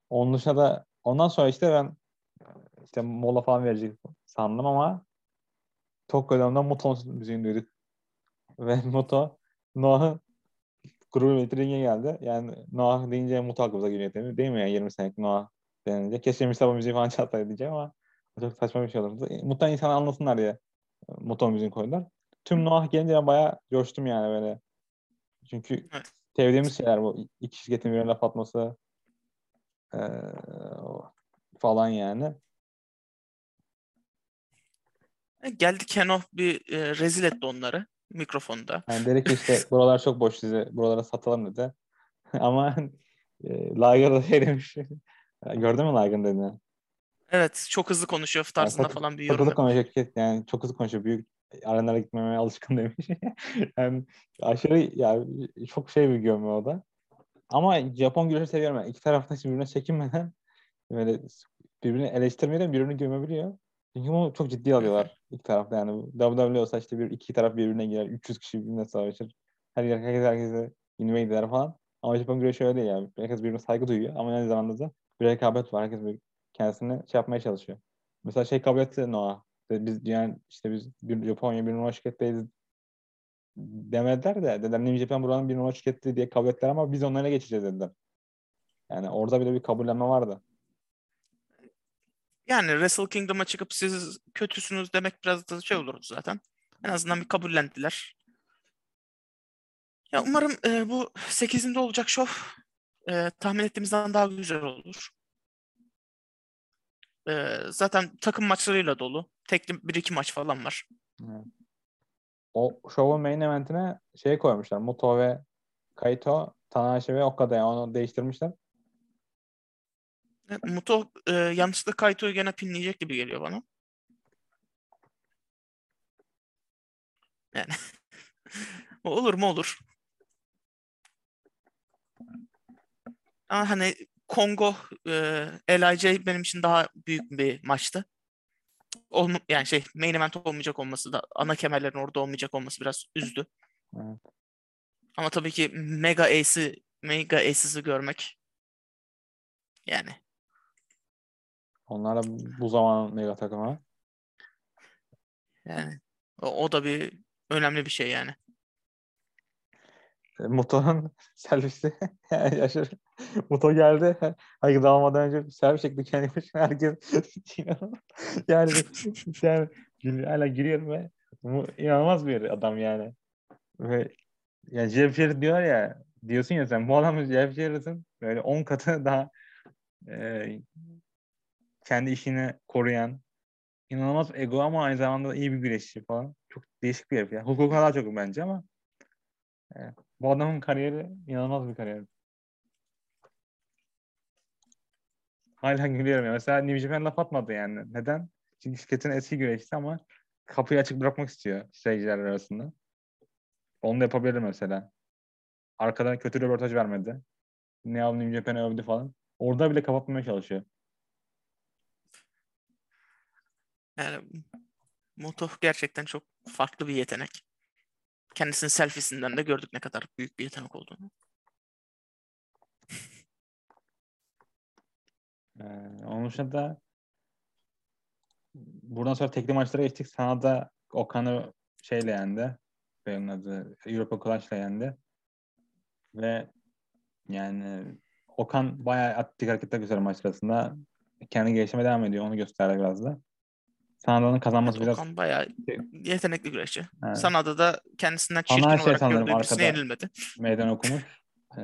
Onun dışında da ondan sonra işte ben işte mola falan verecek sandım ama Tokyo'dan Moto müziğini duyduk. <laughs> Ve Moto Noah'ı grubu ring'e geldi. Yani Noah deyince Moto aklımıza geliyor değil mi? Değil mi yani 20 senelik Noah denince. Keşke Mustafa müziği falan çalsaydı diyeceğim ama çok saçma bir şey olurdu. Muhtemelen insanlar anlasınlar diye Moto müziğini koydular. Tüm Noah gelince ben bayağı coştum yani böyle. Çünkü evet. sevdiğimiz şeyler bu. İki şirketin birbirine laf atması ee, falan yani. E, geldi Keno bir e, rezil etti onları mikrofonda. Yani dedi ki işte <laughs> buralar çok boş size buralara satalım dedi. <laughs> Ama e, Liger da şey demiş. <laughs> Gördün mü Liger'ın dediğini? Evet çok hızlı konuşuyor tarzında yani, falan bir yorum. Çok hızlı konuşuyor. Yani çok hızlı konuşuyor. Büyük arenlara gitmemeye alışkın demiş. <laughs> yani aşırı yani çok şey bir gömme o da. Ama Japon güreşi seviyorum. Yani iki taraftan birbirine çekinmeden <laughs> böyle birbirini eleştirmeden birbirini gömebiliyor. Çünkü bunu çok ciddi alıyorlar ilk tarafta yani. WWE olsa işte bir iki taraf birbirine girer. 300 kişi birbirine savaşır. Her yer herkes herkese invade eder falan. Ama Japon güreşi öyle değil yani. Herkes birbirine saygı duyuyor ama aynı zamanda da bir rekabet var. Herkes bir kendisini şey yapmaya çalışıyor. Mesela şey kabul etti Noah. Biz yani işte biz bir Japonya bir numara şirketteyiz demediler de dediler New Japan buranın bir numara şirketi diye kabul ettiler ama biz onlara geçeceğiz dediler. Yani orada bile bir kabullenme vardı. Yani Wrestle Kingdom'a çıkıp siz kötüsünüz demek biraz da şey olurdu zaten. En azından bir kabullendiler. Ya umarım e, bu 8'inde olacak şov e, tahmin ettiğimizden daha güzel olur. E, zaten takım maçlarıyla dolu. Tekli bir iki maç falan var. Evet. O şovun main eventine şey koymuşlar. Muto ve Kaito, Tanahashi ve Okada onu değiştirmişler. Muto e, yanlışlıkla Kaito'yu gene pinleyecek gibi geliyor bana. Yani <laughs> olur mu olur. Ama hani Kongo e, LIJ benim için daha büyük bir maçtı. Olma, yani şey main event olmayacak olması da ana kemerlerin orada olmayacak olması biraz üzdü. Evet. Ama tabii ki Mega Ace'i Mega Ace'ı görmek yani onlar da bu zaman mega takımı. Yani o, o da bir önemli bir şey yani. E, Muto'nun <laughs> servisi <laughs> yaşar. <laughs> Muto geldi. <laughs> Hayır dağılmadan önce servis çekti kendi başına. Herkes <laughs> yani yani hala giriyorum ve inanılmaz bir adam yani. Ve yani Jeff Jarrett diyor ya diyorsun ya sen bu adam Jeff Jarrett'ın böyle 10 katı daha e, kendi işini koruyan, inanılmaz ego ama aynı zamanda iyi bir güreşçi falan. Çok değişik bir herif. Yani. Hukuka daha çok bence ama evet. bu adamın kariyeri inanılmaz bir kariyer. Hala gülüyorum ya. Mesela New Japan laf atmadı yani. Neden? Çünkü şirketin eski güreşçisi ama kapıyı açık bırakmak istiyor seyirciler arasında. Onu da yapabilir mesela. Arkadan kötü röportaj vermedi. Ne aldı New Japan'ı övdü falan. Orada bile kapatmaya çalışıyor. Yani Moto gerçekten çok farklı bir yetenek. Kendisinin selfiesinden de gördük ne kadar büyük bir yetenek olduğunu. Ee, onun dışında buradan sonra tekli maçlara geçtik. Sana da Okan'ı şeyle yendi. Benim adı Europa Clutch'la yendi. Ve yani Okan bayağı atletik hareketler gösteriyor maç sırasında. Kendi gelişime devam ediyor. Onu gösterdi biraz da. Sanada'nın kazanması evet, biraz... Okan bayağı yetenekli güreşçi. Evet. Sanada da kendisinden çirkin Sana olarak şey gördüğü birisine yenilmedi. Meydan okumuş. Ee,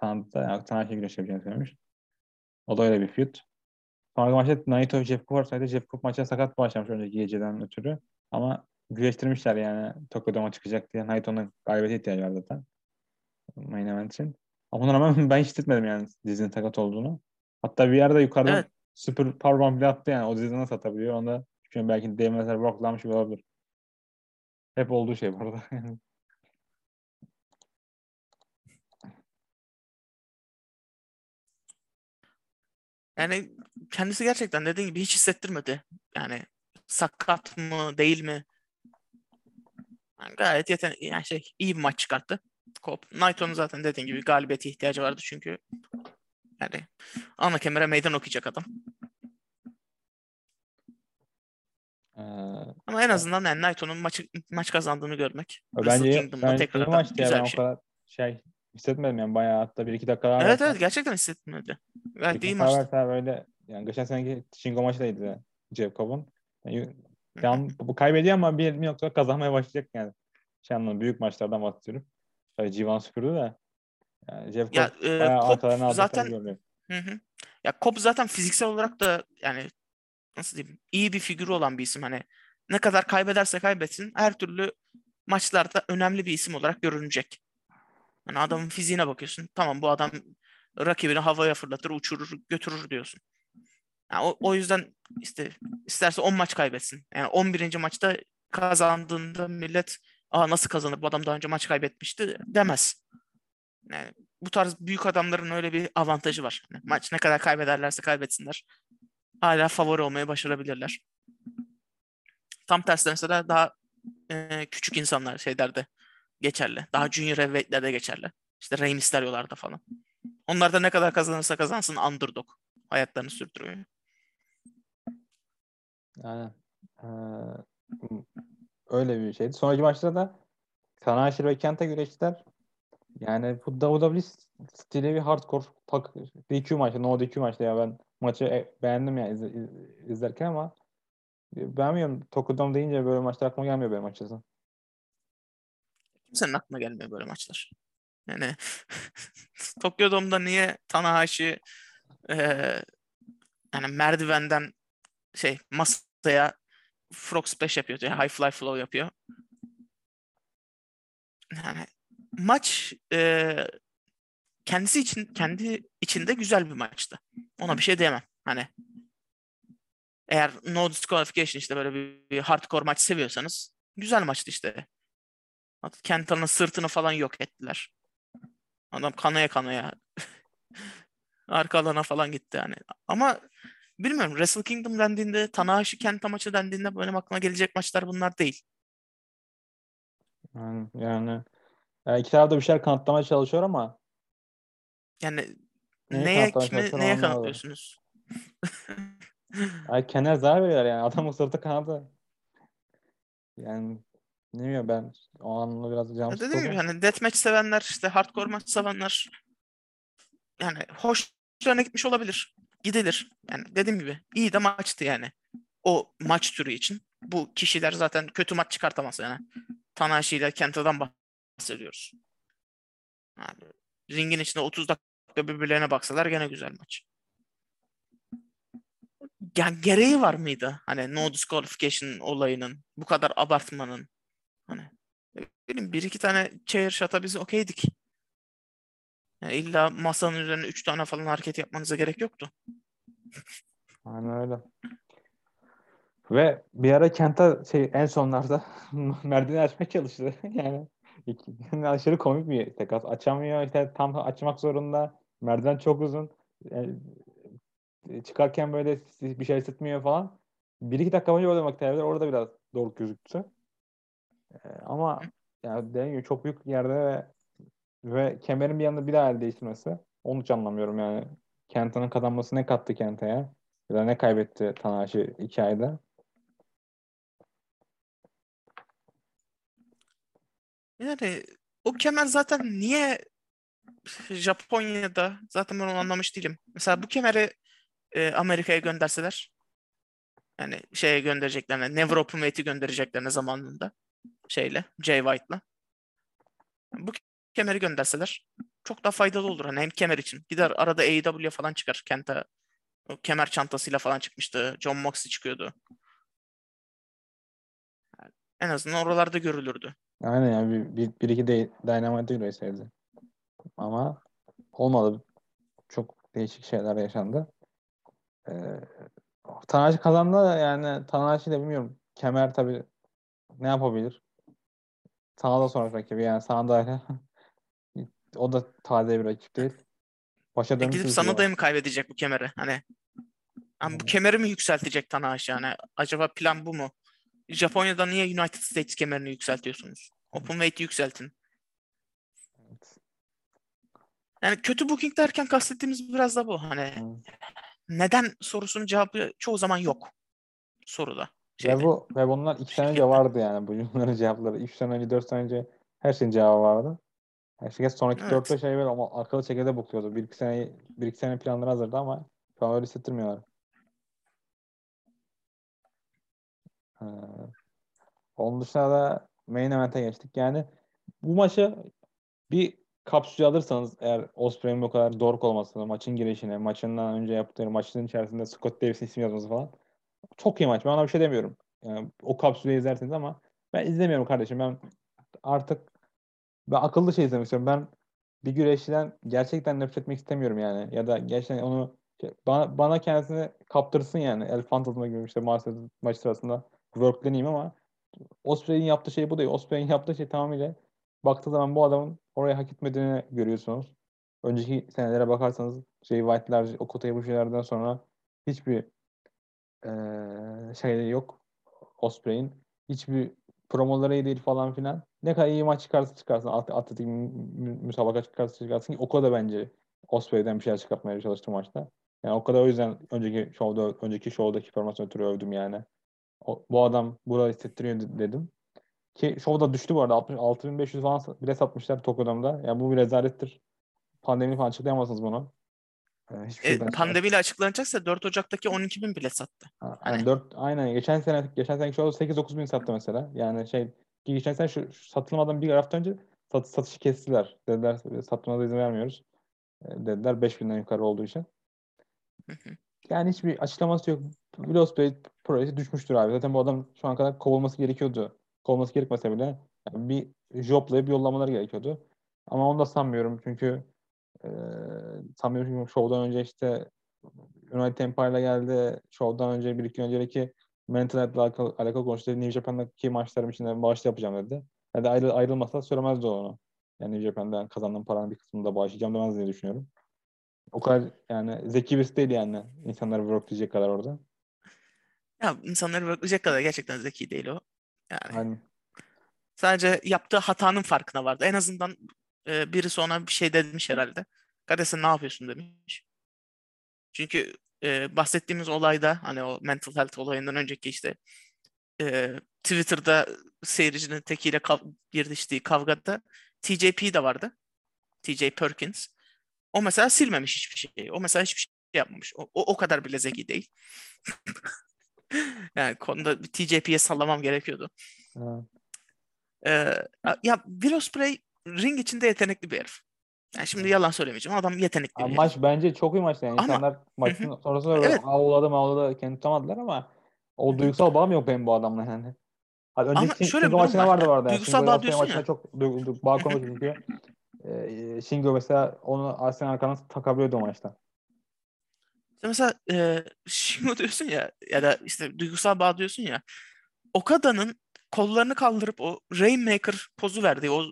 Sanada yani, Tanahashi güreş yapacağını söylemiş. O da öyle bir feud. Sonraki maçta Naito Jeff Cook varsaydı Jeff Cook maça sakat başlamış önceki geceden ötürü. Ama güreştirmişler yani. Tokyo'da çıkacak diye. Naito'nun galibiyete ihtiyacı var zaten. Main event için. Ama ona rağmen <laughs> ben hiç hissetmedim yani dizinin sakat olduğunu. Hatta bir yerde yukarıdan evet. super powerbomb bile attı yani. O dizi nasıl atabiliyor? Onda çünkü belki Dave mesela bloklamış olabilir. Hep olduğu şey bu <laughs> Yani kendisi gerçekten dediğin gibi hiç hissettirmedi. Yani sakat mı değil mi? Yani gayet yeten yani şey iyi bir maç çıkarttı. Kop. Naito'nun zaten dediğin gibi galibiyete ihtiyacı vardı çünkü yani ana kemere meydan okuyacak adam. Ee, Ama en azından yani Naito'nun maçı, maç kazandığını görmek. Bence, bence tekrar maçtı ya ben şey. o kadar şey hissetmedim yani bayağı hatta bir iki dakika daha Evet evet gerçekten hissetmedi. Gayet iyi maçtı. böyle yani geçen seneki Shingo maçtaydı Cobb'un. Yani, yani bu kaybediyor ama bir, bir noktada kazanmaya başlayacak yani. Şey anlamda büyük maçlardan bahsediyorum. Tabii Civan süpürdü de. Yani Jeff ya, Cobb e, bayağı zaten hı hı. Ya Cobb zaten fiziksel olarak da yani nasıl diyeyim iyi bir figürü olan bir isim hani ne kadar kaybederse kaybetsin her türlü maçlarda önemli bir isim olarak görünecek. Yani adamın fiziğine bakıyorsun. Tamam bu adam rakibini havaya fırlatır, uçurur, götürür diyorsun. Yani o, o yüzden işte isterse 10 maç kaybetsin. Yani 11. maçta kazandığında millet Aa nasıl kazanır bu adam daha önce maç kaybetmişti demez. Yani bu tarz büyük adamların öyle bir avantajı var. Yani maç ne kadar kaybederlerse kaybetsinler. Hala favori olmayı başarabilirler. Tam tersi mesela daha e, küçük insanlar şeylerde geçerli. Daha junior heavyweight'lerde geçerli. İşte Rey Mysterio'larda falan. Onlar da ne kadar kazanırsa kazansın underdog. Hayatlarını sürdürüyor. Yani ee, öyle bir şeydi. Sonraki maçta da Tanahashi ve Kenta güreştiler. Yani bu WWE stili bir hardcore tak DQ maçı, no DQ maçta ya ben maçı e, beğendim ya iz, iz, izlerken ama beğenmiyorum. Tokudom deyince böyle maçlar aklıma gelmiyor benim açıkçası. Kimsenin aklına gelmiyor böyle maçlar. Yani <laughs> Tokyo Dome'da niye Tanahashi e, yani merdivenden şey masaya frog splash yapıyor. Yani high fly flow yapıyor. Yani maç e, kendisi için kendi içinde güzel bir maçtı. Ona bir şey diyemem. Hani eğer no disqualification işte böyle bir, bir hardcore maç seviyorsanız güzel maçtı işte. Kenta'nın sırtını falan yok ettiler. Adam kanaya kanaya <laughs> arka alana falan gitti yani. Ama bilmiyorum Wrestle Kingdom dendiğinde Tanahashi Kenta maçı dendiğinde benim aklıma gelecek maçlar bunlar değil. Yani, yani, yani iki tarafta bir şeyler kanıtlamaya çalışıyor ama yani neye, neye kime neye kanıtlıyorsunuz? Ay Kener zarar veriyor yani. Adamın sırtı kanadı. Yani ne bileyim ben o anlamda biraz canım Dediğim gibi hani deathmatch sevenler işte hardcore maç sevenler yani hoşlarına gitmiş olabilir. Gidilir. Yani dediğim gibi iyi de maçtı yani. O maç türü için. Bu kişiler zaten kötü maç çıkartamaz yani. Tanahashi ile Kenta'dan bahsediyoruz. Yani ringin içinde 30 dakika birbirlerine baksalar gene güzel maç. Yani gereği var mıydı? Hani no disqualification olayının, bu kadar abartmanın. Hani benim bir iki tane chair shot'a biz okeydik. Yani illa masanın üzerine üç tane falan hareket yapmanıza gerek yoktu. Aynen öyle. Ve bir ara Kenta şey en sonlarda <laughs> merdiveni açmaya çalıştı. <laughs> yani, aşırı komik bir tekas. Açamıyor. işte tam açmak zorunda. Merdiven çok uzun. Yani, çıkarken böyle bir şey hissetmiyor falan. Bir iki dakika önce oynamak tabii orada biraz doğru gözüktü. Ee, ama yani dediğim gibi çok büyük yerde ve, ve kemerin bir yanında bir daha el değiştirmesi onu hiç anlamıyorum yani. Kenta'nın kazanması ne kattı Kenta'ya? Ya da ne kaybetti Tanahashi iki ayda? Yani o kemer zaten niye Japonya'da zaten ben onu anlamış değilim. Mesela bu kemeri e, Amerika'ya gönderseler yani şeye göndereceklerine Never Open Weight'i göndereceklerine zamanında şeyle Jay White'la bu kemeri gönderseler çok daha faydalı olur. Hani hem kemer için. Gider arada AEW falan çıkar. Kenta kemer çantasıyla falan çıkmıştı. John Moxley çıkıyordu. En azından oralarda görülürdü. Aynen yani bir, bir, bir iki de Dynamite'ı görseydi. Ama olmadı. Çok değişik şeyler yaşandı. Ee, Tanahashi kazandı yani Tanahashi de bilmiyorum. Kemer tabii ne yapabilir? Sana da sonra rakibi yani sana da <laughs> o da taze bir rakip değil. Başa e gidip sana da mı kaybedecek bu kemeri? Hani yani bu kemeri mi yükseltecek Tanahashi yani? Acaba plan bu mu? Japonya'da niye United States kemerini yükseltiyorsunuz? Open weight yükseltin. Evet. Yani kötü booking derken kastettiğimiz biraz da bu. Hani evet. neden sorusunun cevabı çoğu zaman yok soruda. Şeyde. Ve bu ve bunlar iki sene önce vardı yani bu bunların cevapları. Üç sene önce, dört sene önce her şeyin cevabı vardı. Yani şirket sonraki evet. 4 şey böyle ama akıllı çekirde bukluyordu. Bir iki sene bir iki sene planları hazırdı ama şu an öyle hissettirmiyorlar. Ee, onun dışında da main event'e geçtik. Yani bu maçı bir kapsül alırsanız eğer Osprey'in bu kadar dork olmasını, maçın girişine, maçından önce yaptığı maçın içerisinde Scott Davis'in ismi yazması falan çok iyi maç. Ben ona bir şey demiyorum. Yani o kapsülü izlersiniz ama ben izlemiyorum kardeşim. Ben artık ben akıllı şey izlemek istiyorum. Ben bir güreşçiden gerçekten nefret etmek istemiyorum yani. Ya da gerçekten onu şey, bana, bana kendisini kaptırsın yani. El Fantasma gibi işte maç, sırasında workleneyim ama Osprey'in yaptığı şey bu değil. Osprey'in yaptığı şey tamamıyla baktığı zaman bu adamın oraya hak etmediğini görüyorsunuz. Önceki senelere bakarsanız Jay White'lar, Okota'yı bu şeylerden sonra hiçbir ee, şeyleri yok Osprey'in. Hiçbir promoları iyi değil falan filan. Ne kadar iyi maç çıkarsa çıkarsın, at atletik müsabaka çıkarsa çıkarsın ki o da bence Osprey'den bir şeyler çıkartmaya çalıştı maçta. Yani o kadar o yüzden önceki şovda, önceki şovdaki formasyon ötürü övdüm yani. O, bu adam burada hissettiriyor dedim. Ki şovda düştü bu arada. 6500 falan bile satmışlar Tokyo'dan da. Yani bu bir rezalettir. Pandemi falan açıklayamazsınız bunu. Yani e, pandemiyle açıklanacaksa 4 Ocak'taki 12 bin bile sattı. Ha, hani. yani 4, aynen. Geçen sene geçen sene şovda 8-9 bin sattı mesela. Yani şey geçen sene şu, şu satılmadan bir hafta önce sat, satışı kestiler. Dediler satılmada izin vermiyoruz. E, dediler 5000'den yukarı olduğu için. Yani hiçbir açıklaması yok. Ospreay projesi düşmüştür abi. Zaten bu adam şu an kadar kovulması gerekiyordu. Kovulması gerekmese bile yani bir joblayıp yollamaları gerekiyordu. Ama onu da sanmıyorum çünkü e, sanmıyorum çünkü şovdan önce işte United Empire'la geldi. Şovdan önce bir iki önceki mental health'la alakalı, alakalı konuştu. New Japan'daki maçlarım için bağış yapacağım dedi. Yani ayrı, ayrılmasa söylemezdi onu. Yani New Japan'dan kazandığım paranın bir kısmını da bağışlayacağım demez diye düşünüyorum. O kadar yani zeki birisi değil yani insanları workleyecek kadar orada. Ya insanları workleyecek kadar gerçekten zeki değil o. Yani. Aynen. Sadece yaptığı hatanın farkına vardı. En azından e, birisi ona bir şey demiş herhalde. Kardeşim ne yapıyorsun demiş. Çünkü e, bahsettiğimiz olayda hani o mental health olayından önceki işte e, Twitter'da seyircinin tekiyle kav- girdiği kavgada TJP de vardı. TJ Perkins. O mesela silmemiş hiçbir şeyi. O mesela hiçbir şey yapmamış. O, o, o kadar bile zeki değil. <laughs> yani konuda TJP'ye sallamam gerekiyordu. Ee, ya Will Ospreay ring içinde yetenekli bir herif. Yani şimdi yalan söylemeyeceğim. Adam yetenekli bir Maç bence çok iyi maçtı. Yani. Ama, İnsanlar maçın sonrasında evet. ağladı ağladı kendi tutamadılar ama o duygusal bağım yok benim bu adamla yani. Hadi önceki ama şöyle bir maçına vardı vardı. Yani. Duygusal bağ diyorsun ya. Çok bağ kurmuş çünkü. e, Shingo mesela onu Arsenal arkadan takabiliyordu o maçta. İşte mesela e, Shingo diyorsun ya ya da işte duygusal bağ diyorsun ya Okada'nın kollarını kaldırıp o Rainmaker pozu verdiği o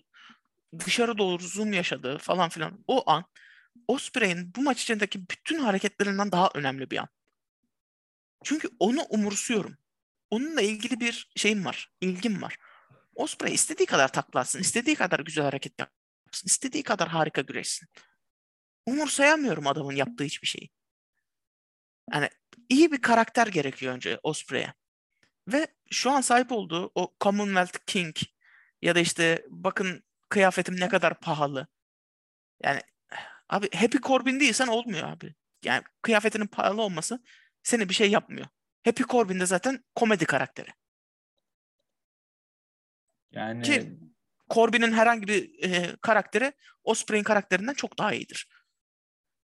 dışarı doğru zoom yaşadığı falan filan o an Osprey'in bu maç içindeki bütün hareketlerinden daha önemli bir an. Çünkü onu umursuyorum. Onunla ilgili bir şeyim var, ilgim var. Osprey istediği kadar taklatsın, istediği kadar güzel hareket yapsın, istediği kadar harika güreşsin. Umursayamıyorum adamın yaptığı hiçbir şeyi. Yani iyi bir karakter gerekiyor önce Osprey'e. Ve şu an sahip olduğu o Commonwealth King ya da işte bakın kıyafetim ne kadar pahalı. Yani abi Happy Corbin değilsen olmuyor abi. Yani kıyafetinin pahalı olması seni bir şey yapmıyor. Happy Corbin de zaten komedi karakteri. Yani Ki Corbin'in herhangi bir e, karakteri Osprey'in karakterinden çok daha iyidir.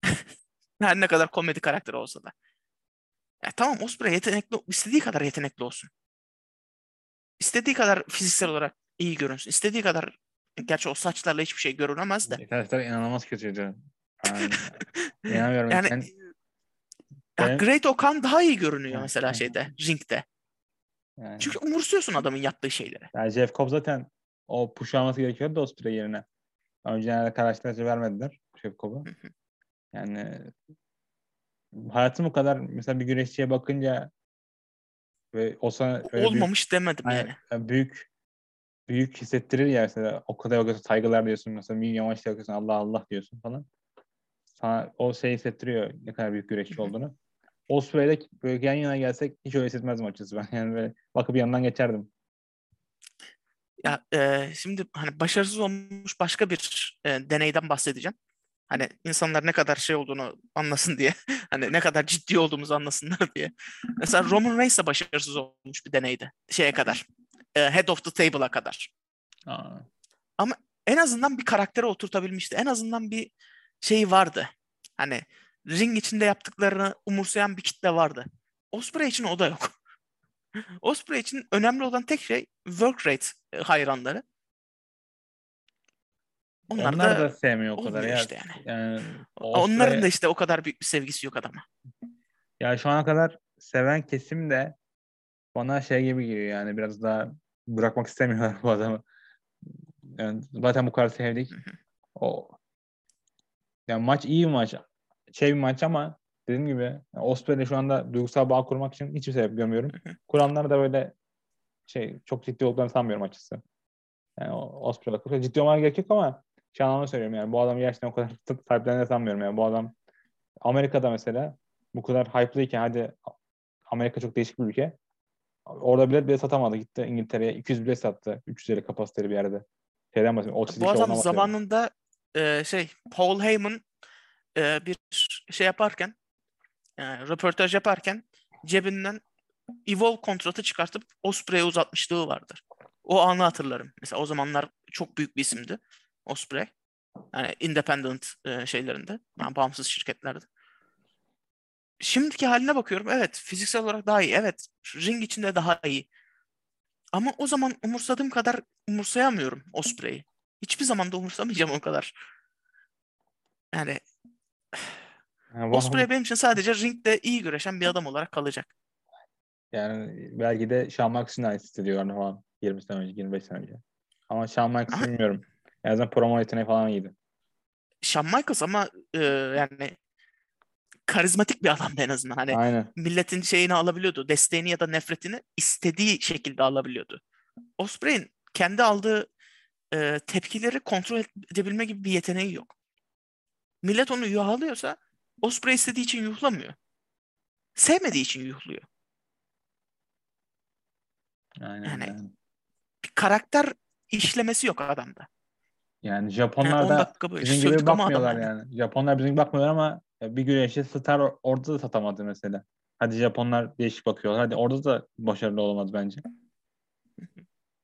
<laughs> Her ne kadar komedi karakteri olsa da. Ya tamam Osprey yetenekli, istediği kadar yetenekli olsun. istediği kadar fiziksel olarak iyi görünsün. istediği kadar gerçi o saçlarla hiçbir şey görünemez de. Saçlar inanılmaz kötüydü. Yani, <laughs> inanamıyorum. Yani Ben, ya ben- Great Okan daha iyi görünüyor mesela şeyde, ringde. yani, Çünkü umursuyorsun adamın yaptığı şeyleri. yani Jeff Cobb zaten o push alması gerekiyordu da Osprey yerine. Önceden karşılaştırıcı vermediler Jeff Cobb'a. Yani hayatım bu kadar mesela bir güreşçiye bakınca ve o sana öyle büyük- Olmamış demedim yani. yani büyük büyük hissettirir ya mesela o kadar o kadar saygılar diyorsun mesela bir yavaş yakıyorsun Allah Allah diyorsun falan. Sana o şey hissettiriyor ne kadar büyük güreşçi olduğunu. Osprey'le böyle yan yana gelsek hiç öyle hissetmezdim açıkçası ben. <laughs> Yani böyle bakıp yanından geçerdim. Ya e, şimdi hani başarısız olmuş başka bir e, deneyden bahsedeceğim. Hani insanlar ne kadar şey olduğunu anlasın diye. <laughs> Hani ne kadar ciddi olduğumuzu anlasınlar <laughs> diye. Mesela Roman Reigns de başarısız olmuş bir deneydi. Şeye kadar. E, head of the table'a kadar. Aa, En azından bir karaktere oturtabilmişti. En azından bir şey vardı. Hani ring içinde yaptıklarını umursayan bir kitle vardı. Osprey için o da yok. <laughs> Osprey için önemli olan tek şey work rate e, hayranları. Onlar, onlar, da, da, sevmiyor o kadar ya. işte yani. Yani Onların da işte o kadar büyük bir sevgisi yok adama. Ya şu ana kadar seven kesim de bana şey gibi geliyor yani biraz daha bırakmak istemiyorlar <laughs> bu adamı. Yani zaten bu. Hı hı. O yani maç iyi bir maç. Şey bir maç ama dediğim gibi yani Osprey'le şu anda duygusal bağ kurmak için hiçbir sebep görmüyorum. Kuranlar da böyle şey çok ciddi olduklarını sanmıyorum açıkçası. Yani Osprey'le çok ciddi olmaya gerek yok ama şu anlamda söylüyorum yani bu adamı gerçekten o kadar <laughs> sahiplendiğini sanmıyorum yani bu adam Amerika'da mesela bu kadar hype'lıyken hadi Amerika çok değişik bir ülke. Orada bilet bile satamadı. Gitti İngiltere'ye 200 bilet sattı. 350 kapasiteli bir yerde. Şeyden bahsediyorum. Otis Bu adam zamanında e, şey Paul Heyman e, bir şey yaparken e, röportaj yaparken cebinden Evolve kontratı çıkartıp Osprey'e uzatmışlığı vardır. O anı hatırlarım. Mesela o zamanlar çok büyük bir isimdi Osprey. Yani independent e, şeylerinde. Yani bağımsız şirketlerde. Şimdiki haline bakıyorum. Evet fiziksel olarak daha iyi. Evet ring içinde daha iyi. Ama o zaman umursadığım kadar umursayamıyorum Osprey'i. Hiçbir zaman da umursamayacağım o kadar. Yani Osprey benim için sadece ringde iyi güreşen bir adam olarak kalacak. yani belki de Shawn Michaels'ın aynı hissediyorlar falan. 20 sene önce, 25 sene önce. Ama Shawn Michaels'ı bilmiyorum. En azından promo yeteneği falan iyiydi. Shawn Michaels ama e, yani karizmatik bir adamdı en azından. Hani Aynen. milletin şeyini alabiliyordu. Desteğini ya da nefretini istediği şekilde alabiliyordu. Osprey'in kendi aldığı e, tepkileri kontrol edebilme gibi bir yeteneği yok. Millet onu yuhalıyorsa Osprey istediği için yuhlamıyor. Sevmediği için yuhluyor. Aynen. Yani- Yani, Bir karakter işlemesi yok adamda. yani Yani Japonlar 10 da bizim gibi bakmıyorlar yani. yani. Japonlar bizim gibi bakmıyorlar ama bir güreşçi star or- orada da satamadı mesela. Hadi Japonlar değişik bakıyorlar. Hadi orada da başarılı olamadı bence.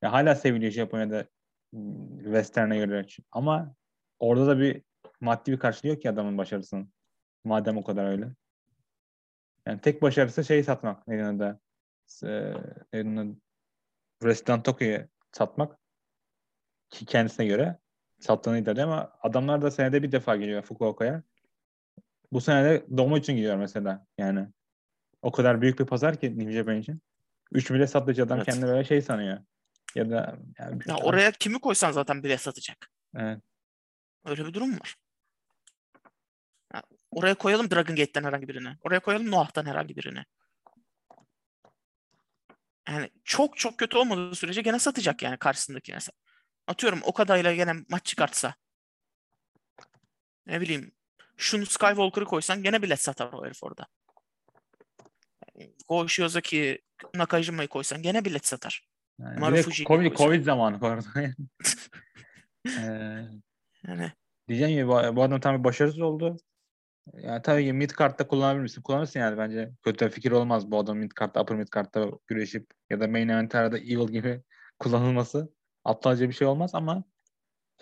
Ya hala seviliyor Japonya'da hmm, Western'e göre. Ama orada da bir maddi bir karşılığı yok ki adamın başarısının. Madem o kadar öyle. Yani tek başarısı şeyi satmak. Neydi adı? Ee? Wrestling Tokyo'yu satmak. Ki kendisine göre sattığını iddia ediyor ama adamlar da senede bir defa geliyor Fukuoka'ya. Bu sene de Domo için gidiyor mesela. Yani o kadar büyük bir pazar ki New Japan için. 3 bile satıcı adam Evet. kendini böyle şey sanıyor. Ya da yani Ya oraya kimi koysan zaten bile satacak. Evet. Öyle bir durum var. Ya oraya koyalım Dragon Gate'den herhangi birini. Oraya koyalım Noah'tan herhangi birini. Yani çok çok kötü olmadığı sürece gene satacak yani karşısındaki mesela. Atıyorum o kadarıyla gene maç çıkartsa. Ne bileyim şunu Skywalker'ı koysan gene bilet satar o herif orada. Yani Go Shiozaki Nakajima'yı koysan gene bilet satar. Yani Maru Fuji'yi Covid. Covid zamanı arada. <laughs> <laughs> Ee, Yani diyeceğim gibi bu, bu adam tam bir başarısız oldu. Yani tabii ki mid kartta kullanabilir misin? Kullanırsın yani bence. Kötü bir fikir olmaz bu adam mid kartta, upper mid kartta güreşip ya da main event'lerde Evil gibi <laughs> kullanılması. Aptalca bir şey olmaz ama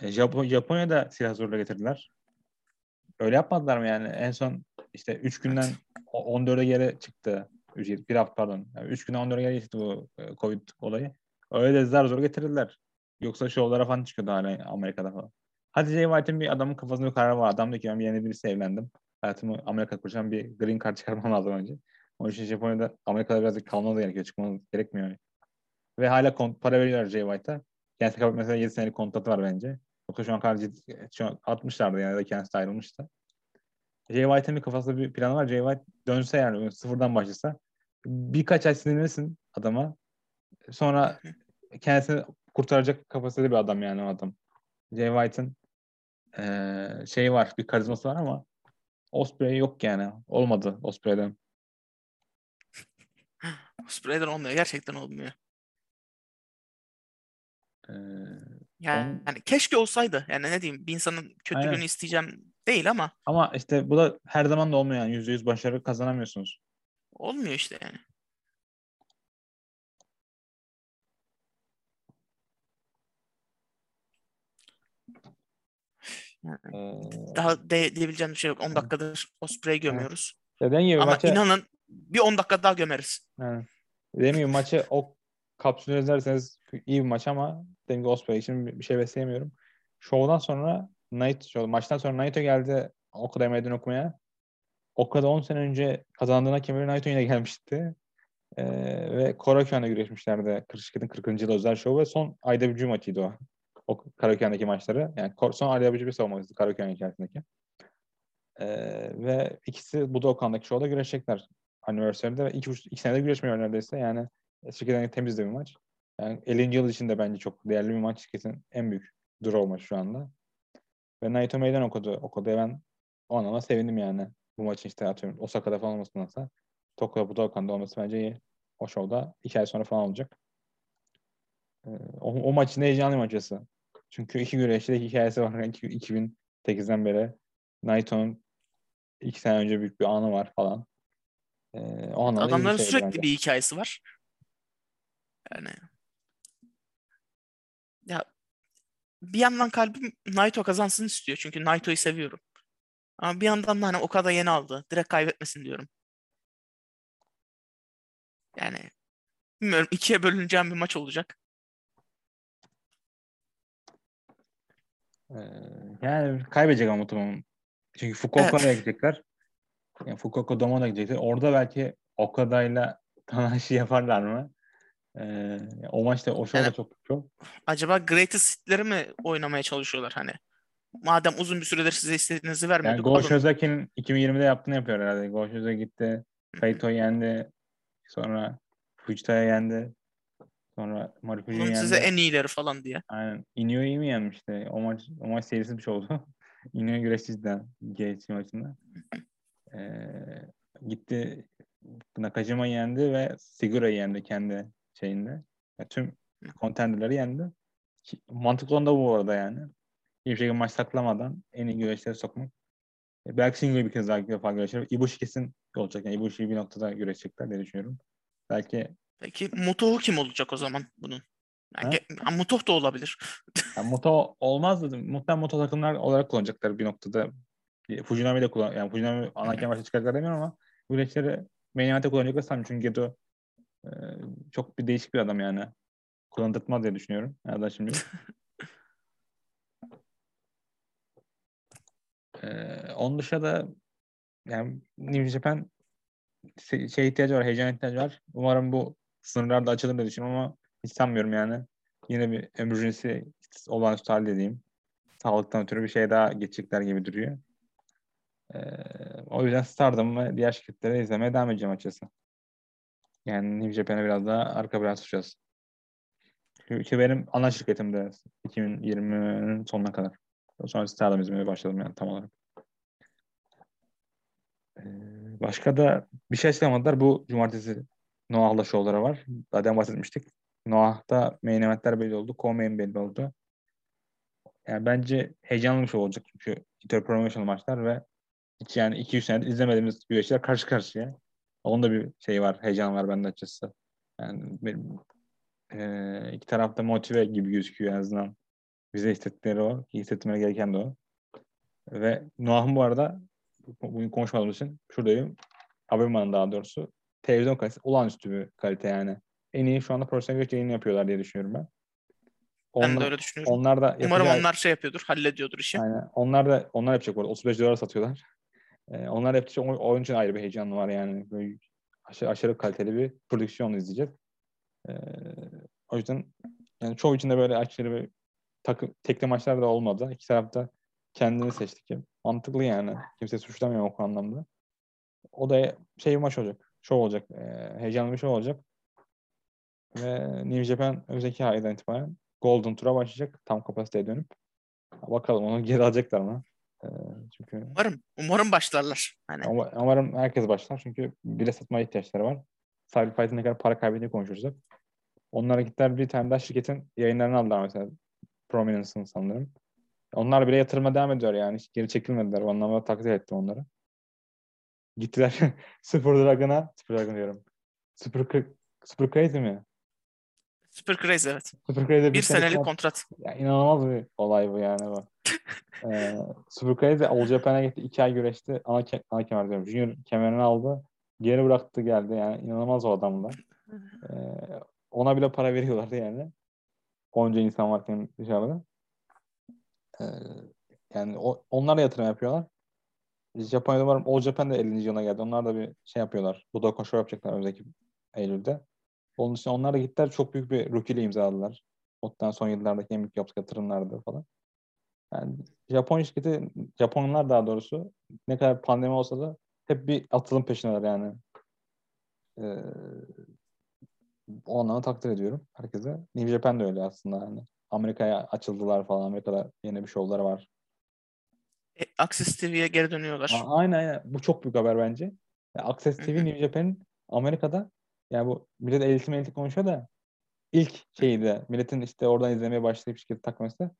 e, Japon, Japonya'da silah zorla getirdiler. Öyle yapmadılar mı yani? En son işte 3 günden o- 14'e geri çıktı. Ücret. Bir hafta pardon. 3 günden 14'e geri çıktı bu e, Covid olayı. Öyle de zar zor getirdiler. Yoksa şovlara falan çıkıyordu hala Amerika'da falan. Hadi Jay White'in bir adamın kafasında bir kararı var. Adam diyor ki ben yeni birisi evlendim. Hayatımı Amerika kuracağım bir green card <laughs> çıkarmam lazım önce. Onun için Japonya'da Amerika'da birazcık kalmanız gerekiyor. Çıkmanız gerekmiyor. Yani. Ve hala kont para veriyorlar Jay White'a. Kendisi mesela 7 senelik kontratı var bence. Yoksa şu an kadar ciddi, şu an 60'lardı yani da kendisi ayrılmıştı. Jay White'ın bir kafasında bir planı var. Jay White dönse yani sıfırdan başlasa birkaç ay sinirlenirsin adama. Sonra <laughs> kendisini kurtaracak kapasiteli bir adam yani o adam. Jay White'ın ee, şey var, bir karizması var ama Osprey yok yani. Olmadı Osprey'den. <laughs> Osprey'den olmuyor. Gerçekten olmuyor. Ee, yani, on... yani keşke olsaydı. Yani ne diyeyim bir insanın kötülüğünü isteyeceğim değil ama. Ama işte bu da her zaman da olmuyor yani. Yüzde yüz başarı kazanamıyorsunuz. Olmuyor işte yani. Yani daha de, diyebileceğim bir şey yok. 10 dakikadır Osprey'i gömüyoruz. Dediğim gibi Ama maça... inanın bir 10 dakika daha gömeriz. Evet. Dediğim gibi maçı o kapsülü izlerseniz iyi bir maç ama dediğim gibi Osprey için bir şey besleyemiyorum. Şovdan sonra Knight, show, maçtan sonra Naito geldi o kadar meydan okumaya. O kadar 10 sene önce kazandığına kemeri Naito yine <laughs> gelmişti. Ee, ve Koraküan'la güreşmişlerdi. Kırışık'ın 40. yıl özel şovu ve son IWG maçıydı o. O Karaköy'deki maçları. Yani son IWG bir savunmasıydı Karaköy'ün içerisindeki. Ee, ve ikisi Budokan'daki şovda güreşecekler. Anniversary'de ve iki, iki senede güreşmiyor neredeyse. Yani şirketten temiz de bir maç. Yani 50. yıl içinde bence çok değerli bir maç. Şirketin en büyük draw maçı şu anda. Ve Naito meydan okudu. Okudu. Ben o anlamda sevindim yani. Bu maçın işte atıyorum Osaka'da falan olmasındansa Tokyo Budokan'da olması bence iyi. O şovda iki ay sonra falan olacak. Ee, o, o maçın heyecanlı maçısı. Çünkü iki güreşte hikayesi var. 2008'den beri Naito'nun iki sene önce büyük bir anı var falan. Ee, o Adamların sürekli bence. bir hikayesi var. Yani ya bir yandan kalbim Naito kazansın istiyor. Çünkü Naito'yu seviyorum. Ama bir yandan da hani o kadar yeni aldı. Direkt kaybetmesin diyorum. Yani bilmiyorum ikiye bölüneceğim bir maç olacak. Ee, yani kaybedecek ama muhtemelen. Çünkü Fukuoka'ya evet. gidecekler. Yani Fukuoka Domo'na gidecekler. Orada belki Okada'yla <laughs> Tanahashi yaparlar mı? Ee, o maçta o şov yani, çok çok. Acaba Greatest Hit'leri mi oynamaya çalışıyorlar hani? Madem uzun bir süredir size istediğinizi vermiyorduk. Yani Go Shozaki'nin 2020'de yaptığını yapıyor herhalde. Go Shozaki gitti. Kaito'yu yendi. Sonra Fujita'ya yendi. Sonra Marifuji'yi yendi. size en iyileri falan diye. Aynen. Inouye'yi mi yenmişti? O maç, o maç serisi bir şey oldu. <laughs> Inoue güreşçiden GHC maçında. Ee, gitti Nakajima'yı yendi ve Sigura'yı yendi kendi şeyinde. Yani tüm contenderları yendi. Mantıklı onda bu arada yani. Hiçbir şekilde maç saklamadan en iyi güreşleri sokmak. E, belki single bir kez daha defa güreşir. Ibushi kesin olacak. Yani Ibushi'yi bir noktada güreşecekler diye düşünüyorum. Belki Peki Mutohu kim olacak o zaman bunun? Yani ha? Mutoh da olabilir. <laughs> yani Muto olmaz dedim. Muhtemelen Muto takımlar olarak kullanacaklar bir noktada. Fujinami de kullan. Yani Fujinami ana kemer <clears throat> çıkartacaklar demiyorum ama güreşleri main event'e kullanacaklar sanırım. Çünkü Gedo e, çok bir değişik bir adam yani. Kullandırtmaz diye düşünüyorum. Yani şimdi. <laughs> ee, onun dışında yani New Japan şey ihtiyacı var, heyecan ihtiyacı var. Umarım bu sınırlar da açılır diye düşünüyorum ama hiç sanmıyorum yani. Yine bir emergency olağanüstü hal dediğim sağlıktan ötürü bir şey daha geçecekler gibi duruyor. Ee, o yüzden Stardom ve diğer şirketleri izlemeye devam edeceğim açıkçası. Yani New Japan'a biraz daha arka biraz tutacağız. Çünkü benim ana şirketim de 2020'nin sonuna kadar. Sonra Stardom izlemeye başladım yani tam olarak. Ee, başka da bir şey açıklamadılar. Bu cumartesi Noah'la şovları var. Zaten bahsetmiştik. Noah'ta main eventler belli oldu. Co-main belli oldu. Yani bence heyecanlı bir şey olacak çünkü interpromotional maçlar ve hiç yani 200 senedir izlemediğimiz güreşler karşı karşıya. Onun da bir şey var, heyecan var bende açıkçası. Yani benim, e, iki tarafta motive gibi gözüküyor en azından. Bize hissettikleri o, hissetmeleri gereken de o. Ve Noah'ın bu arada bugün konuşmadığımız için şuradayım. Haberim daha doğrusu televizyon kalitesi olağanüstü bir kalite yani. en iyi şu anda profesyonel güreş yayını yapıyorlar diye düşünüyorum ben. Onlar, ben de öyle düşünüyorum. Onlar da Umarım onlar şey yapıyordur, hallediyordur işi. Aynen. Onlar da onlar yapacak orada. 35 dolar satıyorlar. Ee, onlar yapacak. Oyun için ayrı bir heyecan var yani. Böyle aşırı, aşırı kaliteli bir prodüksiyon izleyeceğiz. Ee, o yüzden yani çoğu içinde böyle aşırı bir takım tekli maçlar da olmadı. İki tarafta kendini seçtik. Mantıklı yani. Kimse suçlamıyor o anlamda. O da şey bir maç olacak. Şov olacak. E, heyecanlı bir şey olacak. Ve New Japan önümüzdeki aydan itibaren Golden Tour'a başlayacak. Tam kapasiteye dönüp. Bakalım onu geri alacaklar mı? E, çünkü umarım. Umarım başlarlar. Hani. Umarım herkes başlar. Çünkü bile satmaya ihtiyaçları var. Cyberfight'ın ne kadar para kaybettiğini konuşursak. Onlara gittiler bir tane daha şirketin yayınlarını aldılar mesela. Prominence'ın sanırım. Onlar bile yatırıma devam ediyor yani. Hiç geri çekilmediler. O anlamda takdir ettim onları. Gittiler <laughs> Super Dragon'a. Super Dragon diyorum. Super, Super Crazy mi? Super Crazy evet. Super Crazy bir, bir senelik kontrat. kontrat. Ya, inanılmaz bir olay bu yani bu. <laughs> ee, Super Crazy All Japan'a gitti. iki ay güreşti. Ana, ke ana kemer diyorum. Junior kemerini aldı. Geri bıraktı geldi. Yani inanılmaz o adamlar. Ee, ona bile para veriyorlardı yani. Onca insan varken dışarıda. Ee, yani o, onlar da yatırım yapıyorlar. Japonya'da varım. All Japan da 50. yılına geldi. Onlar da bir şey yapıyorlar. Budokan Show yapacaklar önümüzdeki Eylül'de. Onun için onlar da gittiler. Çok büyük bir rookie ile imzaladılar. Otten son yıllardaki en büyük yaptık yatırımlardı falan. Yani Japon şirketi, Japonlar daha doğrusu ne kadar pandemi olsa da hep bir atılım peşindeler yani. Ee, o anlamda takdir ediyorum herkese. New Japan de öyle aslında yani. Amerika'ya açıldılar falan. Amerika'da yeni bir şovları var. E, Access TV'ye geri dönüyorlar. Aynen aynen. Bu çok büyük haber bence. Yani Access TV New Japan'in Amerika'da yani bu millet eğitim eğitim konuşuyor da ilk şeydi milletin işte oradan izlemeye başlayıp şirketi takması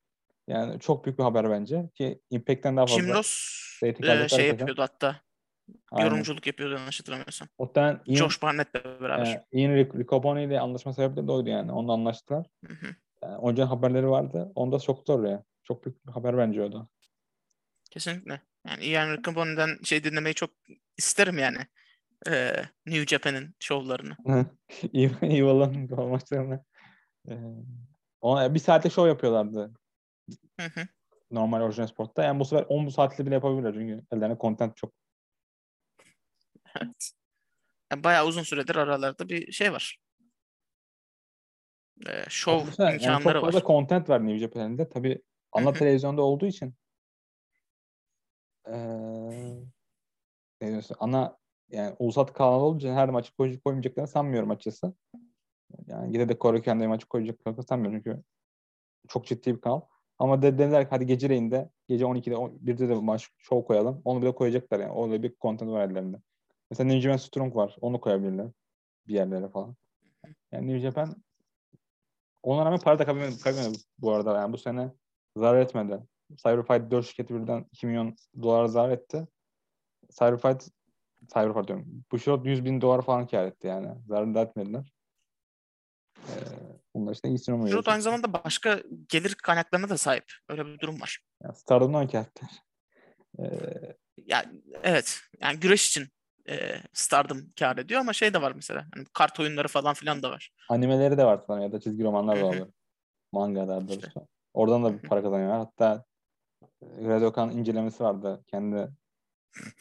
yani çok büyük bir haber bence ki Impact'ten daha fazla. Jim Ross e, şey yapıyordu hatta. Aynen. Yorumculuk yapıyordu yanlış hatırlamıyorsam. Otten Ian, Josh Barnett'le beraber. E, Ian Riccoboni ile anlaşma sebepleri de oydu yani. Onunla anlaştılar. Hı hı. Yani, onca haberleri vardı. Onda soktu oraya. Çok büyük bir haber bence o da. Kesinlikle. Yani Ian Riccoboni'den şey dinlemeyi çok isterim yani. Ee, New Japan'ın şovlarını. Evil'ın maçlarını. Ee, ona bir saate şov yapıyorlardı. Hı hı. Normal orijinal sportta. Yani bu sefer 10 bu saatli bile yapabilirler çünkü ellerine content çok. Evet. Yani bayağı uzun süredir aralarda bir şey var. Ee, show Mesela, imkanları yani çok fazla var. content var New Japan'de. Tabii ana televizyonda olduğu için ee, ana yani ulusal kanal olunca her maçı koyacak koymayacaklarını sanmıyorum açıkçası. Yani yine de Koreken'de maçı koyacaklarını sanmıyorum çünkü çok ciddi bir kanal. Ama de, dediler ki hadi geceleyin de gece 12'de 1'de de maç show koyalım. Onu bile koyacaklar yani. Öyle bir content var ellerinde. Mesela New Japan Strong var. Onu koyabilirler. Bir yerlere falan. Yani New Japan ona rağmen para da kaybetmedi bu arada. Yani bu sene zarar etmedi. Cyberfight 4 şirketi birden 2 milyon dolar zarar etti. Cyberfight Cyberfight diyorum. Bu shot 100 bin dolar falan kar etti yani. Zarar da etmediler. Ee, bunlar işte iyisini umuyoruz. Shot aynı zamanda başka gelir kaynaklarına da sahip. Öyle bir durum var. Yani Stardom'dan kar ettiler. Ee, ya, evet. Yani güreş için e, Stardom kar ediyor ama şey de var mesela. Hani kart oyunları falan filan da var. Animeleri de var sana ya da çizgi romanlar da var. Manga doğrusu. İşte. Oradan da bir para kazanıyor. Hatta Redokan incelemesi vardı. Kendi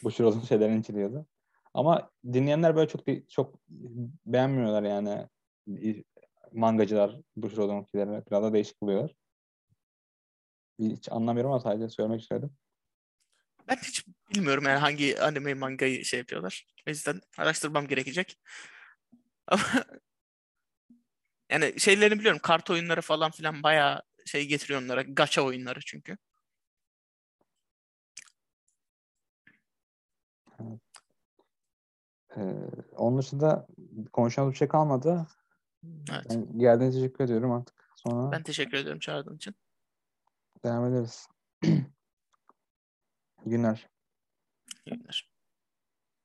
bu şurada şeylerini inceliyordu. Ama dinleyenler böyle çok çok beğenmiyorlar yani mangacılar bu şuradonkileri biraz da değişik buluyorlar. Hiç anlamıyorum ama sadece söylemek istedim. Ben hiç bilmiyorum yani hangi anime mangayı şey yapıyorlar. O yüzden araştırmam gerekecek. <laughs> Ama yani şeylerini biliyorum. Kart oyunları falan filan bayağı şey getiriyor onlara. Gacha oyunları çünkü. Ee, onun dışında konuşacağımız bir şey kalmadı. Evet. Ben geldiğiniz için teşekkür ediyorum artık. Sonra ben teşekkür ediyorum çağırdığın için. Devam ederiz. <clears throat> günler. Günler.